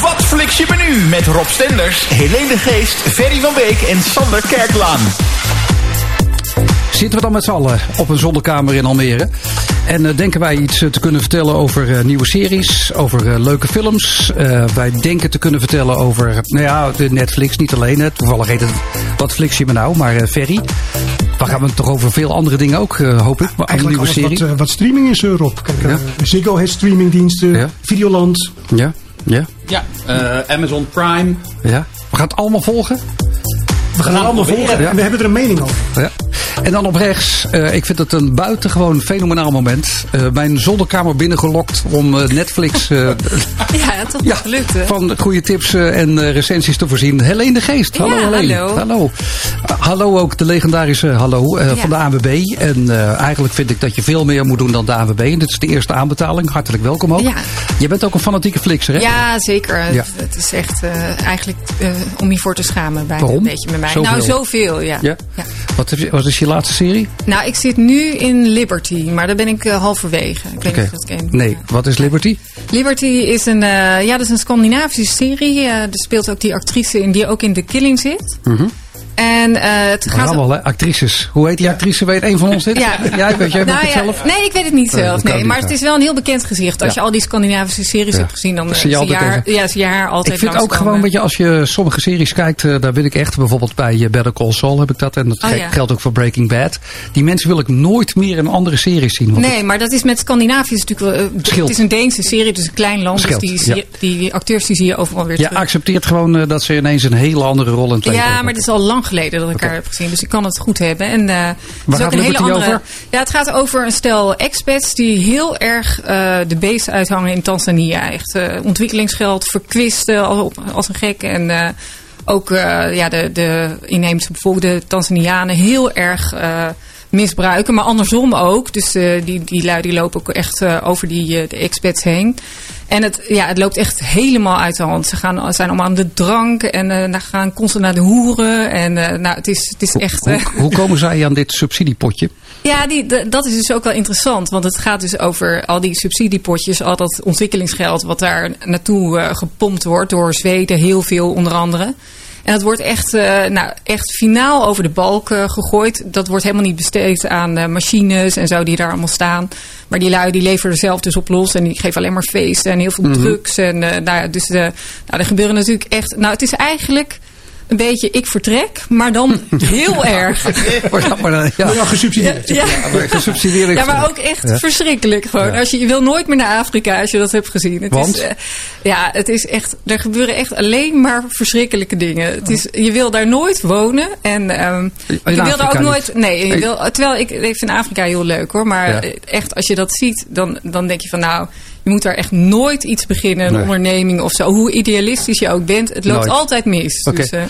Wat fliks je menu met Rob Stenders, Helene de Geest, Ferry van Beek en Sander Kerklaan. Zitten we dan met z'n allen op een zolderkamer in Almere? En uh, denken wij iets uh, te kunnen vertellen over uh, nieuwe series, over leuke films. wij denken te kunnen vertellen over, nou ja, de Netflix, niet alleen. Hè. Toevallig heet het Wat fliks je me nou, maar Ferry. Dan gaan we het toch over veel andere dingen ook, hoop ik. Maar Eigenlijk nieuwe alles serie. wat, wat streaming is, Rob. Kijk, Ja. Ziggo heeft streamingdiensten, Ja. Videoland. Ja, ja, Ja, eh, Amazon Prime. ja. We gaan het allemaal volgen. We gaan het allemaal volgen Ja. en we hebben er een mening over. Ja. En dan op rechts, eh, ik vind het een buitengewoon fenomenaal moment. Eh, mijn zolderkamer binnengelokt om eh, Netflix eh, Ja, toch ja, gelukt, hè? van goede tips en eh, recensies te voorzien. Helene de Geest. Hallo Ja, Helene. hallo. Hallo. Uh, hallo ook de legendarische hallo eh, Ja. van de ANWB. En eh, eigenlijk vind ik dat je veel meer moet doen dan de ANWB. En dit is de eerste aanbetaling. Hartelijk welkom ook. Ja. Je bent ook een fanatieke flixer hè? Ja, zeker. Ja. Het is echt eh, eigenlijk eh, om je voor te schamen Waarom? een beetje met mij. Zoveel? Nou, zoveel, ja. Ja? Ja. Wat, heb je, wat is je laatste serie? Nou, ik zit nu in Liberty, maar daar ben ik eh, halverwege. Ik weet niet of dat. Nee, wat is Liberty? Liberty is een, eh, ja, dat is een Scandinavische serie. Eh, er speelt ook die actrice in die ook in The Killing zit. En eh, het gaat... Rammel, hè? Actrices. Hoe heet die actrice? Weet een van ons dit? Ja. Jij, weet jij Nou het ja, zelf? Nee, ik weet het niet zelf. Nee, maar het is wel een heel bekend gezicht. Als je al die Scandinavische series hebt gezien, dan zie je je haar, ja, zie je haar altijd Ik vind ook gewoon, weet je, als je sommige series kijkt, eh, daar wil ik echt, bijvoorbeeld bij eh, Better Call Saul heb ik dat, en dat Oh, geldt ook voor Breaking Bad. Die mensen wil ik nooit meer in andere series zien. Nee, maar dat is met Scandinavië is natuurlijk. Het is een Deense serie, dus een klein land. Dus die, je- die acteurs die zie je overal weer Je terug. accepteert gewoon dat ze ineens een hele andere rol in het Ja, maar het is al lang geleden dat ik haar heb gezien. Dus ik kan het goed hebben. En, eh, het is gaat ook een hele andere. over? Ja, het gaat over een stel expats die heel erg eh, de beest uithangen in Tanzania. Echt eh, ontwikkelingsgeld verkwisten als, als een gek. En ook ja, de, de inheemse bevolking, de Tanzanianen, heel erg. misbruiken, maar andersom ook. Dus die, die lui die lopen ook echt over die de expats heen. En het, ja, het loopt echt helemaal uit de hand. Ze gaan, zijn allemaal aan de drank en dan gaan constant naar de hoeren. En eh, nou, het is, het is echt... Hoe, eh, hoe komen zij aan dit subsidiepotje? ja, die, dat is dus ook wel interessant. Want het gaat dus over al die subsidiepotjes, al dat ontwikkelingsgeld wat daar naartoe gepompt wordt door Zweden, heel veel onder andere. En dat wordt echt, eh, nou, echt finaal over de balk eh, gegooid. Dat wordt helemaal niet besteed aan eh, machines en zo die daar allemaal staan. Maar die lui die leveren er zelf dus op los. En die geven alleen maar feesten en heel veel drugs. En nou ja, dus nou, er gebeuren natuurlijk echt... Nou, het is eigenlijk een beetje ik vertrek, maar dan heel erg. Ja, maar dan- ja. Ja, gesubsidieerd. Ja. maar gesubsidieerd Ja, maar ook echt Ja. verschrikkelijk gewoon. Ja. Als je, je wil nooit meer naar Afrika als je dat hebt gezien. Het Want? Is, eh, ja, het is echt, er gebeuren echt alleen maar verschrikkelijke dingen. Het is, je wil daar nooit wonen. En ehm, je wil daar ook niet? nooit. Nee, je wil, terwijl ik, ik vind Afrika heel leuk hoor. Maar Ja. echt, als je dat ziet, dan, dan denk je van nou. Je moet daar echt nooit iets beginnen, een Nee. onderneming of zo. Hoe idealistisch je ook bent, het loopt Nooit. altijd mis. Dus, eh,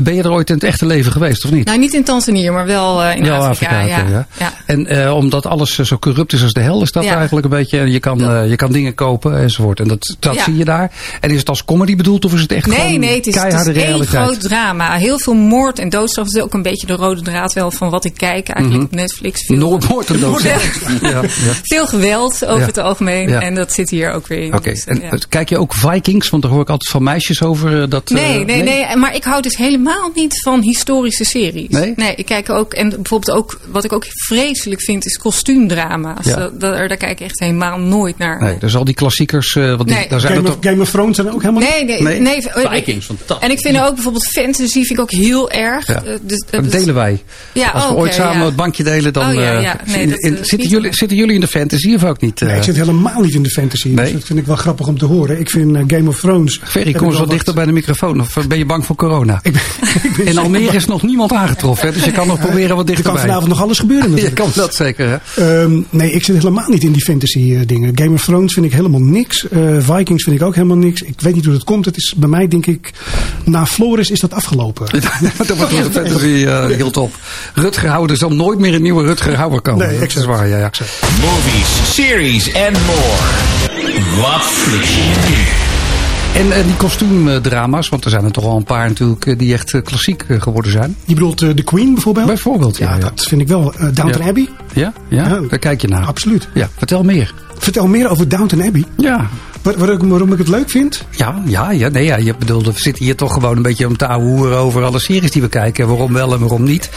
Ben je er ooit in het echte leven geweest, of niet? nou, niet in Tanzania, maar wel eh, in Ja, Afrika. ja. ja. Ja. En eh, omdat alles zo corrupt is als de hel, is dat eigenlijk een beetje. En je kan, je kan dingen kopen enzovoort. En dat, dat zie je daar. En is het als comedy bedoeld of is het echt Nee, gewoon nee, het is, het is één groot drama. Heel veel moord en doodstraf. Dat is ook een beetje de rode draad wel van wat ik kijk eigenlijk op Netflix. Veel, Noord en dood. Ja, ja. veel geweld over het algemeen. En dat zit hier ook weer in. Oké, Dus, en ja. kijk je ook Vikings? Want daar hoor ik altijd van meisjes over. eh, dat, eh, Nee, nee, nee, maar ik hou dus helemaal niet van historische series. Nee? ik kijk ook, en bijvoorbeeld ook, wat ik ook vreselijk vind, is kostuumdrama's. Ja. Dat, daar, daar kijk ik echt helemaal nooit naar. Nee, dus al die klassiekers, eh, want die, Nee. daar zijn Game, toch... of, Game of Thrones zijn ook helemaal Nee, nee, Nee? nee. Vikings, fantastisch. En ik vind ook bijvoorbeeld fantasy vind ik ook heel erg. Ja. Dus, Dat delen wij. Ja, Als we oké, ooit samen ja. het bankje delen, dan. Oh. Nee, in- in- zitten, jullie, zitten jullie in de fantasy of ook niet? Nee, ik zit helemaal niet in de fantasy. Nee? Dus dat vind ik wel grappig om te horen. Ik vind eh, Game of Thrones... Ferry, kom eens wat dichter bij de microfoon. Of eh, ben je bang voor corona? Ik ben, ik ben In Almere is nog niemand aangetroffen, hè, dus je kan nog proberen wat Er kan dichterbij. vanavond nog alles gebeuren Je natuurlijk. kan dat zeker, hè? Ehm, nee, ik zit helemaal niet in die fantasy eh, dingen. Game of Thrones vind ik helemaal niks. Eh, Vikings vind ik ook helemaal niks. Ik weet niet hoe dat komt. Het is bij mij denk ik... Na Floris is dat afgelopen. dat wordt de fantasy eh, heel top. Rutger Hauer, er zal nooit meer een nieuwe Rutger Hauer komen. Nee, dat is waar, ja, ja. Movies, series en more. Wat fliks je nu? En eh, die kostuumdrama's, want er zijn er toch al een paar natuurlijk eh, die echt eh, klassiek geworden zijn. Je bedoelt eh, The Queen bijvoorbeeld? Bijvoorbeeld, ja. Ja, ja. dat vind ik wel. Downton Ja. Abbey? Ja, ja? Ja. daar kijk je naar. Absoluut. Ja, vertel meer. Vertel meer over Downton Abbey. Ja, Waarom, waarom ik het leuk vind? Ja, ja, ja, nee, ja je bedoelde, we zitten hier toch gewoon een beetje om te ouwehoeren over alle series die we kijken. En waarom wel en waarom niet.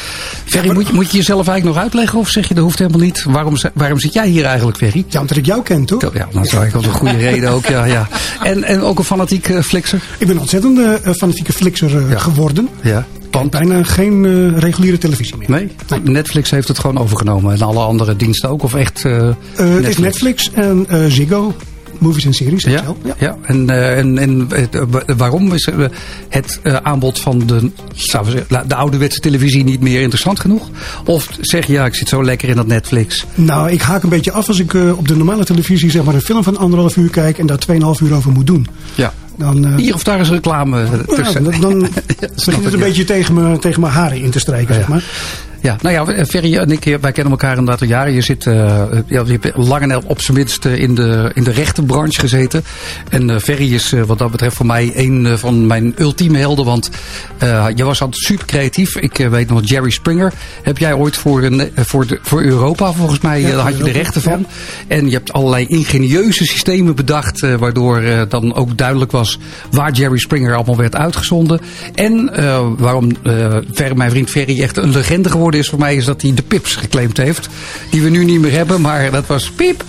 Ferry, moet, je- moet je jezelf eigenlijk nog uitleggen of zeg je dat hoeft helemaal niet? Waarom, waarom zit jij hier eigenlijk, Ferry? Ja, omdat ik jou ken, toch? Ja, dat is eigenlijk wel een goede reden ook, ja. ja. En, en ook een fanatiek flixer. Ik ben ontzettend eh, fanatieke flixer eh, Ja. geworden. Ja. Want bijna geen reguliere televisie meer. Nee? Netflix heeft het gewoon overgenomen. En alle andere diensten ook? Of echt Eh, het is Netflix en Ziggo. Movies en series. Ja, zelf. ja. ja. En, eh, en, en eh, wa- waarom is eh, het aanbod van de, zeggen, de ouderwetse televisie niet meer interessant genoeg? Of zeg je, ja, ik zit zo lekker in dat Netflix. Nou, ik haak een beetje af als ik op de normale televisie zeg maar een film van anderhalf uur kijk en daar 2,5 uur over moet doen. Ja. Dan, Hier of daar is reclame eh, ja, tussen. dan, dan begint het een ja. beetje tegen mijn tegen mijn haren in te strijken, zeg maar. Ja, nou ja, Ferry en ik, wij kennen elkaar inderdaad al jaren. Je zit, eh, ja, je hebt lang en op zijn minst eh, in de, in de rechtenbranche gezeten. En eh, Ferry is eh, wat dat betreft voor mij een eh, van mijn ultieme helden. Want eh, je was altijd super creatief. Ik eh, weet nog, Jerry Springer heb jij ooit voor, een, eh, voor, de, voor Europa volgens mij, Ja, eh, daar had je de rechten van. En je hebt allerlei ingenieuze systemen bedacht. eh, waardoor eh, dan ook duidelijk was waar Jerry Springer allemaal werd uitgezonden. En eh, waarom eh, Fer- mijn vriend Ferry echt een legende geworden is voor mij, is dat hij de pips geclaimd heeft. Die we nu niet meer hebben, maar dat was piep.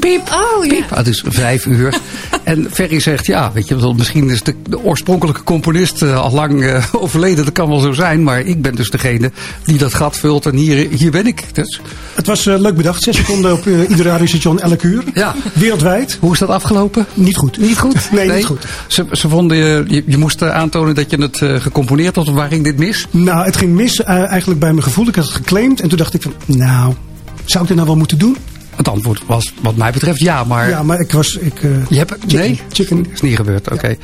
Piep, Oh, ja. piep. Ah, het is vijf uur. En Ferry zegt, ja, weet je, wel, misschien is de, de oorspronkelijke componist eh, al lang eh, overleden. Dat kan wel zo zijn, maar ik ben dus degene die dat gat vult. En hier, hier ben ik. Dus, Het was eh, leuk bedacht. Zes seconden op eh, ieder radiostation elk uur. Ja. Wereldwijd. hoe is dat afgelopen? Niet goed. Niet goed? Nee, niet goed. Ze, ze vonden, je, je, je moest aantonen dat je het eh, gecomponeerd had. Of waar ging dit mis? Nou, het ging mis eh, eigenlijk bij mijn gevoel. Ik had het geclaimd en toen dacht ik van, nou, zou ik dit nou wel moeten doen? Het antwoord was wat mij betreft ja, maar... Ja, maar ik was... Ik, eh, Je hebt, chicken, nee? Chicken. Is niet gebeurd, oké.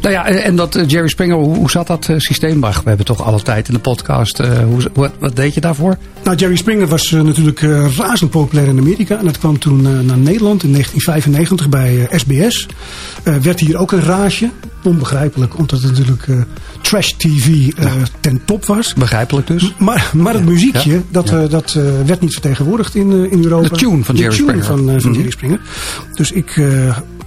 Nou ja, en en dat eh, Jerry Springer, hoe, hoe zat dat eh, systeem? We hebben toch alle tijd in de podcast. eh, hoe, wat, wat deed je daarvoor? Nou, Jerry Springer was eh, natuurlijk eh, razend populair in Amerika. En dat kwam toen eh, naar Nederland in 1995 bij eh, SBS. Eh, werd hier ook een rage. Onbegrijpelijk, omdat het natuurlijk eh, trash TV eh, ten top was. Begrijpelijk dus. Maar, maar het muziekje, dat, eh, dat eh, werd niet vertegenwoordigd in, in Europa. De tune van Jerry de tune Springer. van, van Mhm. Jerry Springer. Dus ik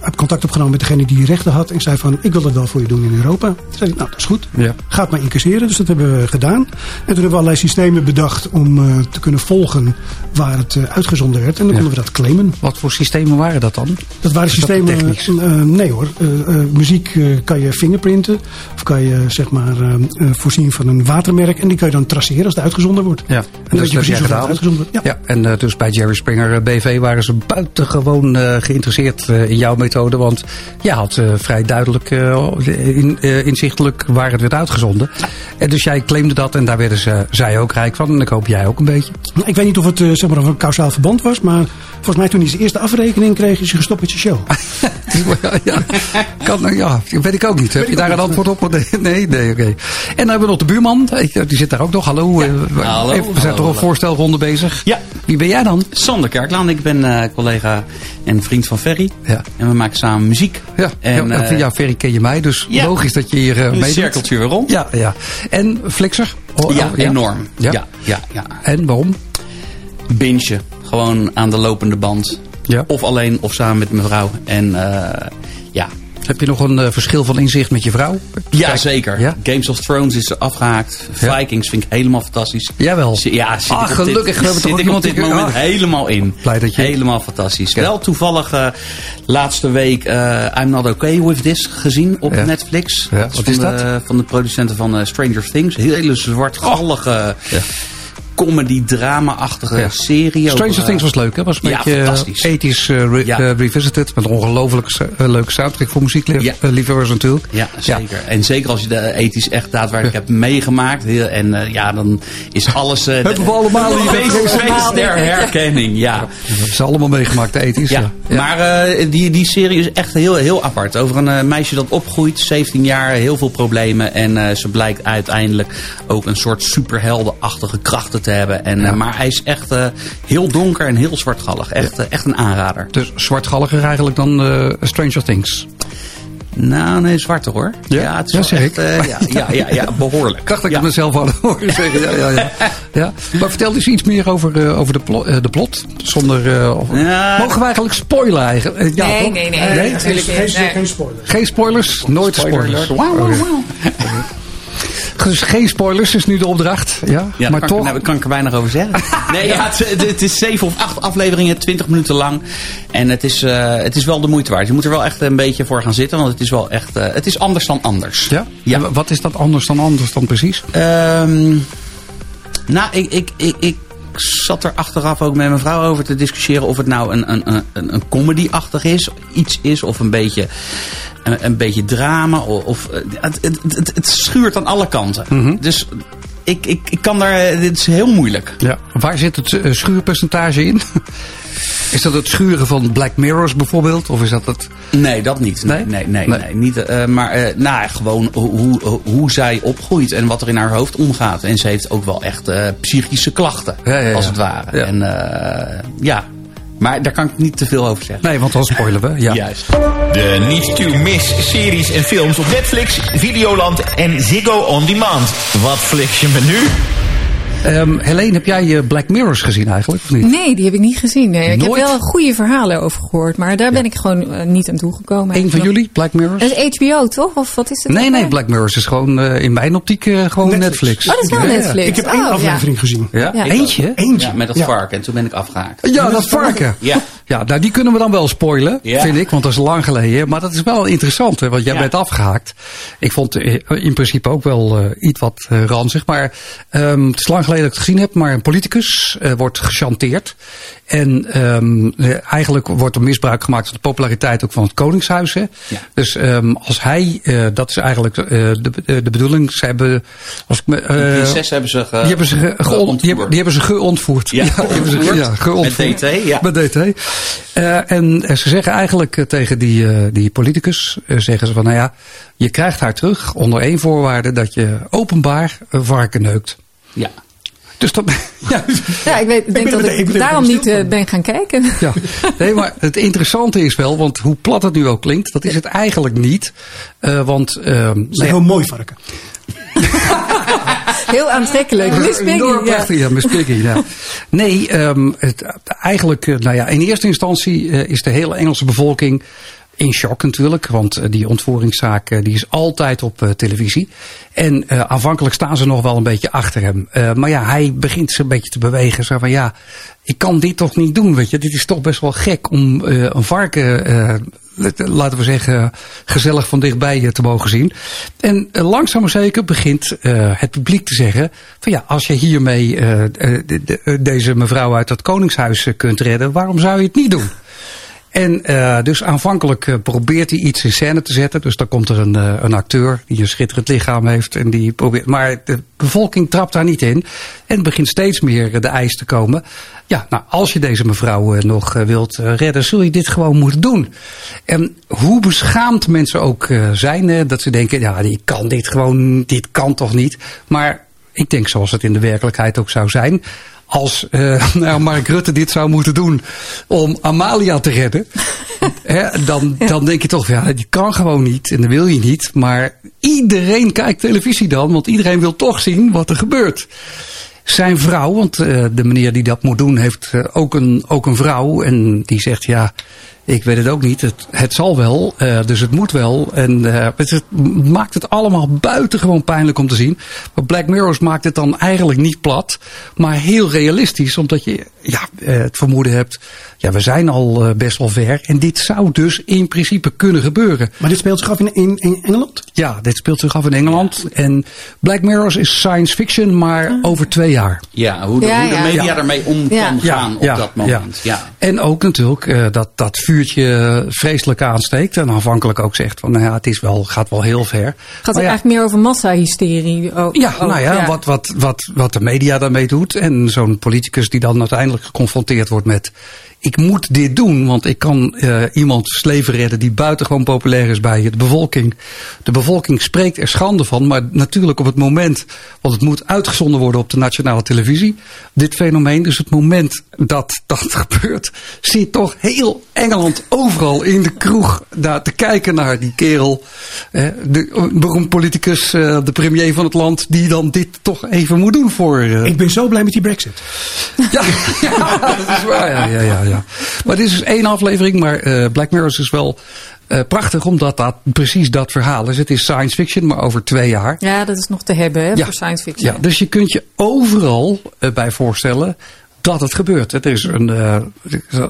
heb contact opgenomen met degene die die rechten had. En zei van, ik wil dat wel voor je doen in Europa. Toen zei ik, nou dat is goed. Ja. Ga het maar incasseren. Dus dat hebben we gedaan. En toen hebben we allerlei systemen bedacht om eh, te kunnen volgen waar het eh, uitgezonden werd. En dan Ja. konden we dat claimen. Wat voor systemen waren dat dan? Dat waren dat systemen. technisch? eh, nee hoor. Muziek kan je fingerprinten. Of kan je zeg maar voorzien van een watermerk. En die kan je dan traceren als het uitgezonden wordt. Ja, En dan weet je precies het uitgezonden wordt. Ja. Ja, en dus bij Jerry Springer BV waren ze buitengewoon geïnteresseerd in jouw methode. Want je had eh, vrij duidelijk eh, in, eh, inzichtelijk waar het werd uitgezonden. En dus jij claimde dat en daar werden ze, zij ook rijk van. En ik hoop jij ook een beetje. Nou, Ik weet niet of het zeg maar, of een kausaal verband was. Maar volgens mij toen hij zijn eerste afrekening kreeg is hij gestopt met zijn show. ja, ja, kan, nou ja, weet ik ook niet. Heb je daar een antwoord op? Nee, nee, nee oké. En dan hebben we nog de buurman. Die zit daar ook nog. Hallo. we- Hallo, we zijn hallo, toch een voorstelronde bezig. Ja. Wie ben jij dan? Sander Kerklaan, ik ben eh, collega en vriend van Ferry. Ja. En we maken samen muziek. Ja, en, ja, eh, Ferry ken je mij, dus ja. logisch dat je hier uh, mee cirkeltje weer rond. Ja, ja. En Flixer? Oh, ja, oh, enorm. Ja? Ja? Ja, ja, En waarom? Bintje. Gewoon aan de lopende band. Ja. Of alleen of samen met mijn vrouw. En eh, ja. Heb je nog een eh, verschil van inzicht met je vrouw? Ja, Kijk, zeker. Ja? Games of Thrones is afgehaakt. Ja. Vikings vind ik helemaal fantastisch. Jawel. Zi- Ja, zit ik dit- gelukkig. Zit ik op dit moment ah. helemaal in. Blij dat je- Helemaal fantastisch. Ja. Wel toevallig eh, laatste week eh, I'm Not Okay With This gezien op. Netflix. Wat van is de, dat? Van de producenten van Stranger Things. Hele zwartgallige Ja. Comedy-drama-achtige Ja. serie. Stranger over, eh, Things was leuk, hè? Was een ja, beetje eh, ethisch eh, re- Ja. revisited. Met een ongelooflijk leuke soundtrack voor muziekliefhebbers natuurlijk. Ja, zeker. En zeker als je de ethisch echt daadwerkelijk hebt meegemaakt. En ja, dan is alles... Hebben we allemaal hier feest, der herkenning, ja. Hebben ze allemaal meegemaakt, de ethisch. Ja, maar die, die serie is echt heel, heel apart. Over een meisje dat opgroeit, 17 jaar, heel veel problemen. En ze blijkt uiteindelijk ook een soort superheldenachtige krachten te hebben. En, eh, Ja. maar hij is echt eh, heel donker en heel zwartgallig. Echt, eh, echt een aanrader. Dus zwartgalliger eigenlijk dan eh, Stranger Things. Nou, nee, zwarte hoor. Ja? het is Ja, echt, eh, ja, ja, ja, ja, behoorlijk. Ik dacht dat ik ja. het mezelf had horen zeggen. Ja, ja, ja. ja. Maar vertel eens iets meer over, eh, over de, plo- eh, de plot. Zonder, eh, of- Ja. Mogen we eigenlijk spoilen eigenlijk? Ja, nee, toch? nee, nee, Nee, natuurlijk geen, geen, Nee. geen spoiler. Geen spoilers? Nooit spoilers. Dus geen spoilers is nu de opdracht. Ja, Ja, maar daar kan, toch. ik, nou, kan ik er weinig over zeggen. Nee, ja, het, is zeven of acht afleveringen, twintig minuten lang. En het is, eh, het is wel de moeite waard. Je moet er wel echt een beetje voor gaan zitten. Want het is wel echt, eh, het is anders dan anders. ja? Ja. En Wat is dat anders dan anders dan precies? Ehm, nou, ik, ik, ik, ik zat er achteraf ook met mijn vrouw over te discussiëren of het nou een, een, een, een comedy-achtig is, iets is, of een beetje, een, een beetje drama. Of, of, eh, het, het, het, het schuurt aan alle kanten. Mhm. Dus ik, ik, ik kan daar, eh, dit is heel moeilijk. Ja. Waar zit het eh, schuurpercentage in? Is dat het schuren van Black Mirrors bijvoorbeeld? Of is dat het... Nee, dat niet. Nee, Nee? nee, nee. Nee. nee, niet, eh, maar eh, nou, gewoon hoe, hoe, hoe zij opgroeit en wat er in haar hoofd omgaat. En ze heeft ook wel echt eh, psychische klachten, Ja, ja, ja. als het ware. Ja. En eh, ja, maar daar kan ik niet te veel over zeggen. Nee, want dan spoilen we. Ja. Juist. De niet to miss series en films op Netflix, Videoland en Ziggo On Demand. Wat fliks je me nu? Ehm, Helene, heb jij eh, Black Mirrors gezien eigenlijk? Of niet? Nee, die heb ik niet gezien. Nee. Ik heb wel goede verhalen over gehoord, maar daar ben ik gewoon eh, niet aan toegekomen. Eén van jullie, Black Mirrors? Dat is HBO, toch? Of wat is het? Nee, nee? Black Mirrors is gewoon eh, in mijn optiek eh, gewoon Netflix. Netflix. Oh, dat is wel Ja, ja. Netflix. Ik heb één Oh, ja. aflevering gezien. Ja? Ja. Eentje? Eentje. Ja, met dat Ja. varken. En toen ben ik afgehaakt. Ja, dat varken. Ja. Ja, nou die kunnen we dan wel spoilen, Ja. vind ik, want dat is lang geleden. Maar dat is wel interessant, hè, want jij Ja. bent afgehaakt. Ik vond eh, in principe ook wel eh, iets wat eh, ranzig. Maar ehm, het is lang geleden dat ik het gezien heb. Maar een politicus wordt gechanteerd. En ehm, eh, eigenlijk wordt er misbruik gemaakt van de populariteit ook van het Koningshuis. Hè. Ja. Dus ehm, als hij, eh, dat is eigenlijk eh, de, de, de bedoeling. Ze hebben, als ik me, eh, De prinses hebben ze ge, die hebben ze, ge- geont- die hebben, die hebben ze geontvoerd. Ja, ze, geontvoerd. ja, geontvoerd. Met DT, ja. Met DT. Eh, en eh, ze zeggen eigenlijk eh, tegen die, eh, die politicus, eh, zeggen ze van nou ja, je krijgt haar terug onder één voorwaarde dat je openbaar varken neukt. Ja. Dus dat, ja, Ja, ik, weet, ik denk dat ik daarom niet eh, van. ben gaan kijken. ja. Nee, maar het interessante is wel, want hoe plat het nu ook klinkt, dat is het eigenlijk niet. Eh, want ehm, Het is een heel mooi varken. Heel aantrekkelijk. Miss Piggy, ja. ja, Miss Piggy, ja. Nee, ehm, het, eigenlijk, nou ja, in eerste instantie is de hele Engelse bevolking in shock natuurlijk. Want eh, die ontvoeringszaak eh, die is altijd op eh, televisie. En aanvankelijk staan ze nog wel een beetje achter hem. Maar ja, hij begint ze een beetje te bewegen. Zo van ja, ik kan dit toch niet doen, weet je. Dit is toch best wel gek om een varken... laten we zeggen, gezellig van dichtbij te mogen zien. En langzaam maar zeker begint het publiek te zeggen: van ja, als je hiermee de- de- deze mevrouw uit het Koningshuis kunt redden, waarom zou je het niet doen? En eh, dus aanvankelijk eh, probeert hij iets in scène te zetten. Dus dan komt er een, eh, een acteur die een schitterend lichaam heeft. En die probeert, maar de bevolking trapt daar niet in. En begint steeds meer de eis te komen. Ja, nou, als je deze mevrouw nog wilt redden, zul je dit gewoon moeten doen. En hoe beschaamd mensen ook zijn, dat ze denken, ja, die kan dit gewoon, dit kan toch niet. Maar ik denk zoals het in de werkelijkheid ook zou zijn. Als eh, nou, Mark Rutte dit zou moeten doen om Amalia te redden. hè, dan, dan denk je toch, ja, die kan gewoon niet en dat wil je niet. Maar iedereen kijkt televisie dan, want iedereen wil toch zien wat er gebeurt. Zijn vrouw, want eh, de meneer die dat moet doen heeft eh, ook, een, ook een vrouw. En die zegt, ja, ik weet het ook niet. Het, het zal wel, eh, dus het moet wel. En eh, het, het maakt het allemaal buitengewoon pijnlijk om te zien. Maar Black Mirrors maakt het dan eigenlijk niet plat. Maar heel realistisch. Omdat je ja, eh, het vermoeden hebt. Ja, we zijn al best wel ver. En dit zou dus in principe kunnen gebeuren. Maar dit speelt zich af in, in, in Engeland? Ja, dit speelt zich af in Engeland. En Black Mirrors is science fiction, maar over twee jaar. Ja, hoe de, Ja, hoe de media Ja. ermee om kan Ja, gaan op ja, dat moment. Ja. En ook natuurlijk eh, dat dat vuurtje vreselijk aansteekt. En aanvankelijk ook zegt van, nou ja, het is wel, gaat wel heel ver. Gaat Maar het ja, eigenlijk meer over massahysterie? ook- ja, ook, nou ja, Wat, wat, wat, wat de media daarmee doet. En zo'n politicus die dan uiteindelijk geconfronteerd wordt met ik moet dit doen, want ik kan uh, iemands leven redden die buitengewoon populair is bij de bevolking. De bevolking spreekt er schande van, maar natuurlijk op het moment, want het moet uitgezonden worden op de nationale televisie, dit fenomeen, dus het moment dat dat gebeurt, zit toch heel Engeland overal in de kroeg daar te kijken naar die kerel, uh, de beroemd politicus, uh, de premier van het land, die dan dit toch even moet doen voor. Ik ben zo blij met die brexit. Ja, ja dat is waar. Ja, ja, ja, ja. Maar dit is dus één aflevering, maar uh, Black Mirror is wel uh, prachtig, omdat dat precies dat verhaal is. Het is science fiction, maar over twee jaar. Ja, dat is nog te hebben hè, Ja. voor science fiction. Ja, dus je kunt je overal uh, bij voorstellen dat het gebeurt. Het is een, uh,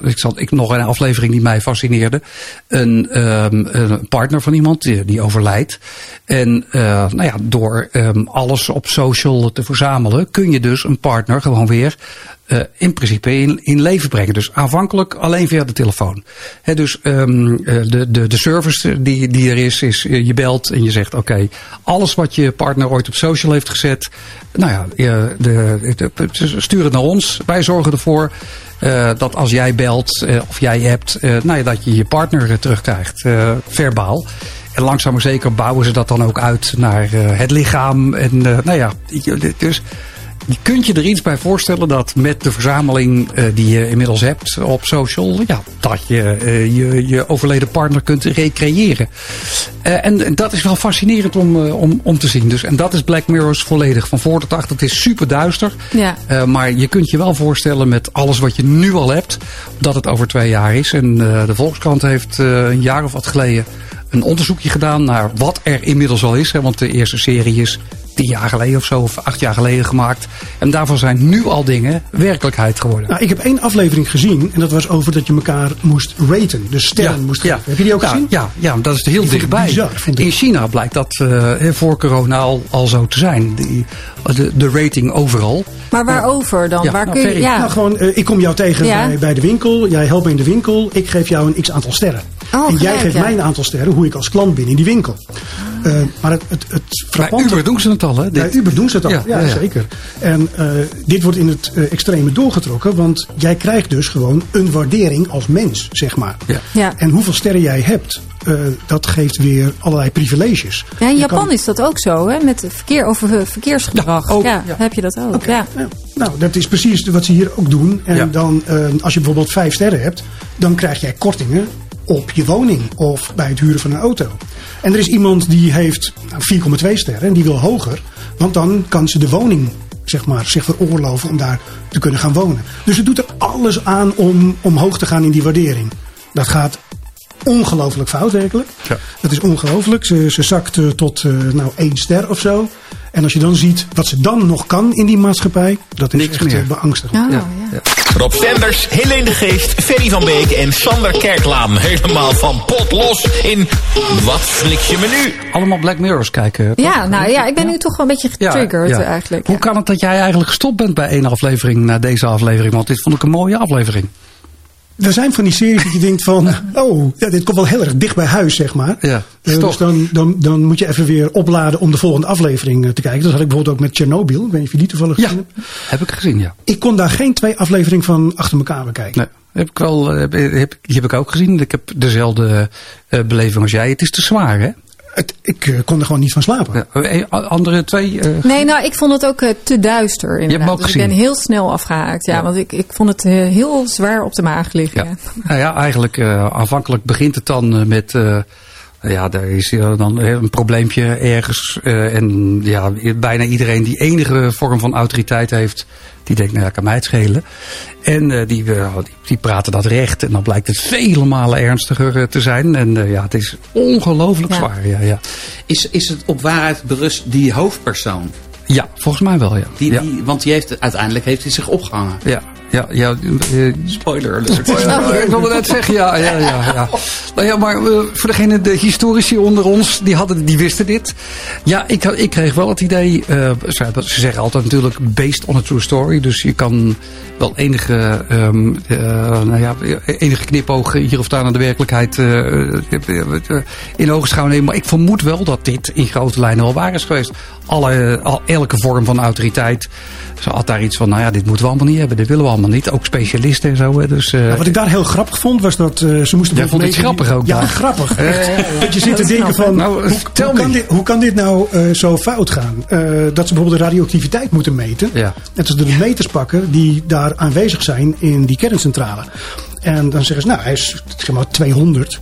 ik zat ik nog een aflevering die mij fascineerde. Een, um, een partner van iemand die, die overlijdt. En uh, nou ja, door um, alles op social te verzamelen, kun je dus een partner gewoon weer uh, in principe in, in leven brengen. Dus aanvankelijk alleen via de telefoon. Dus um, de, de, de service die, die er is, is je belt en je zegt oké, alles wat je partner ooit op social heeft gezet, nou ja, de, de, stuur het naar ons. Wij zorgen ervoor dat als jij belt of jij hebt, nou ja, dat je je partner terugkrijgt, verbaal. En langzaam maar zeker bouwen ze dat dan ook uit naar het lichaam. En nou ja, dus kunt je er iets bij voorstellen dat met de verzameling uh, die je inmiddels hebt op social, ja, dat je uh, je, je overleden partner kunt recreëren. En, en, dat is wel fascinerend om, om, om te zien. Dus, en dat is Black Mirror's volledig. Van voor tot achter. Het is super duister. Ja. maar je kunt je wel voorstellen met alles wat je nu al hebt, dat het over twee jaar is. En de Volkskrant heeft een jaar of wat geleden een onderzoekje gedaan naar wat er inmiddels al is. Hè, want de eerste serie is tien jaar geleden of zo, of acht jaar geleden gemaakt. En daarvan zijn nu al dingen werkelijkheid geworden. Nou, ik heb één aflevering gezien en dat was over dat je elkaar moest raten. Dus sterren ja, moest geven. Ja. Heb je die ook ja, gezien? Ja, ja, dat is heel dichtbij. bizar, In China blijkt dat uh, voor corona al, al zo te zijn. Die, de, de rating overal. Maar waarover dan? Ja, Waar nou, kun je, ja. Nou, gewoon, uh, ik kom jou tegen Ja. bij, bij de winkel. Jij helpt me in de winkel. Ik geef jou een x aantal sterren. Oh, en jij gelijk, geeft ja. mij een aantal sterren hoe ik als klant ben in die winkel. Uh, maar het, het, het frappante... Uber doen ze het al, hè? Bij Uber doen ze het al, ja, Ja, ja, ja. zeker. En uh, dit wordt in het uh, extreme doorgetrokken, want jij krijgt dus gewoon een waardering als mens, zeg maar. Ja. Ja. En hoeveel sterren jij hebt, uh, dat geeft weer allerlei privileges. Ja, in Japan kan- is dat ook zo, hè? Met verkeer over eh, verkeersgedrag. Ja, ook, ja, ja. heb je dat ook. Ja. nou, nou, dat is precies wat ze hier ook doen. En Ja. dan, uh, als je bijvoorbeeld vijf sterren hebt, dan krijg jij kortingen op je woning of bij het huren van een auto. En er is iemand die heeft nou, 4,2 sterren en die wil hoger, want dan kan ze de woning zeg maar, zich veroorloven om daar te kunnen gaan wonen. Dus het doet er alles aan om omhoog te gaan in die waardering. Dat gaat ongelooflijk fout werkelijk. Ja. Dat is ongelooflijk. Ze, ze zakt uh, tot uh, nou één ster of zo. En als je dan ziet wat ze dan nog kan in die maatschappij, dat is Niks echt meer. uh, beangstigend. Oh, Ja. ja. Rob Stenders, Helene de Geest, Ferry van Beek en Sander Kerklaan. Helemaal van pot los in Wat flik je me nu? Allemaal Black Mirrors kijken. toch? Ja, nou ja, ik ben nu toch wel een beetje getriggerd ja. eigenlijk. Hoe kan het dat jij eigenlijk gestopt bent bij één aflevering na deze aflevering? Want dit vond ik een mooie aflevering. Er zijn van die series dat je denkt van, oh, ja, dit komt wel heel erg dicht bij huis, zeg maar. Ja, stop. dus dan, dan, dan moet je even weer opladen om de volgende aflevering eh, te kijken. Dat had ik bijvoorbeeld ook met Chernobyl. Ik weet niet of je die toevallig Ja, gezien hebt. heb ik gezien, ja. Ik kon daar geen twee afleveringen van achter elkaar bekijken. Nee, heb ik wel, eh, heb, heb, die heb ik ook gezien. Ik heb dezelfde uh, beleving als jij. Het is te zwaar, hè? Het, ik uh, kon er gewoon niet van slapen. Ja, eh, andere twee. Uh, Nee, nou, ik vond het ook uh, te duister. Inderdaad. hem ook dus ik gezien? ben heel snel afgehaakt. Ja, Ja. want ik, ik vond het uh, heel zwaar op de maag liggen. ja. Nou ja, eigenlijk uh, aanvankelijk begint het dan uh, met. Ja, daar is uh, dan een probleempje ergens. Uh, en ja, bijna iedereen die enige vorm van autoriteit heeft, die denkt, nou ja, kan mij het schelen. En uh, die, uh, die, die, praten dat recht. En dan blijkt het vele malen ernstiger uh, te zijn. En uh, ja, het is ongelooflijk Ja. zwaar. Ja, ja. Is, is het op waarheid berust die hoofdpersoon? ja, volgens mij wel, ja. Die, ja. die, want die heeft, uiteindelijk heeft hij zich opgehangen. ja. Ja, ja, uh, Spoiler alert. Ja, ik wilde net zeggen, ja, ja, ja. ja. Nou ja, maar uh, voor degene, de historici onder ons, die, hadden, die wisten dit. Ja, ik, ik kreeg wel het idee, uh, ze, ze zeggen altijd natuurlijk based on a true story. Dus je kan wel enige, um, nou ja, enige knipoog hier of daar naar de werkelijkheid in ogenschouw nemen. Maar ik vermoed wel dat dit in grote lijnen wel waar is geweest. Alle, al, elke vorm van autoriteit. Ze had daar iets van, nou ja, dit moeten we allemaal niet hebben, dit willen we allemaal helemaal niet. Ook specialisten en zo. Hè. Dus, uh, nou, wat ik daar heel grappig vond, was dat uh, ze moesten... Jij vond het grappig ook Ja, daar. grappig. dat je zit te denken van, Nou, hoe, hoe, kan dit, hoe kan dit nou zo fout gaan? Dat ze bijvoorbeeld de radioactiviteit moeten meten. Ja. En dat ze de meters pakken die daar aanwezig zijn in die kerncentrale. En dan zeggen ze, nou, hij is zeg maar 200.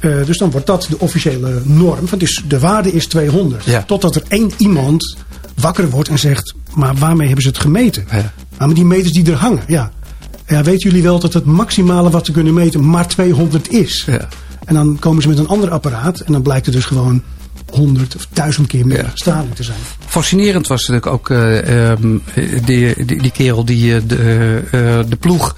Uh, dus dan wordt dat de officiële norm. Want is, de waarde is 200. Ja. Totdat er één iemand wakker wordt en zegt... maar waarmee hebben ze het gemeten? Ja. Nou, met die meters die er hangen, ja. ja. Weten jullie wel dat het maximale wat ze kunnen meten maar 200 is? Ja. En dan komen ze met een ander apparaat... en dan blijkt het dus gewoon 100 of 1000 keer meer Ja. straling te zijn. Fascinerend was natuurlijk ook uh, um, die, die, die, kerel die uh, de, uh, de ploeg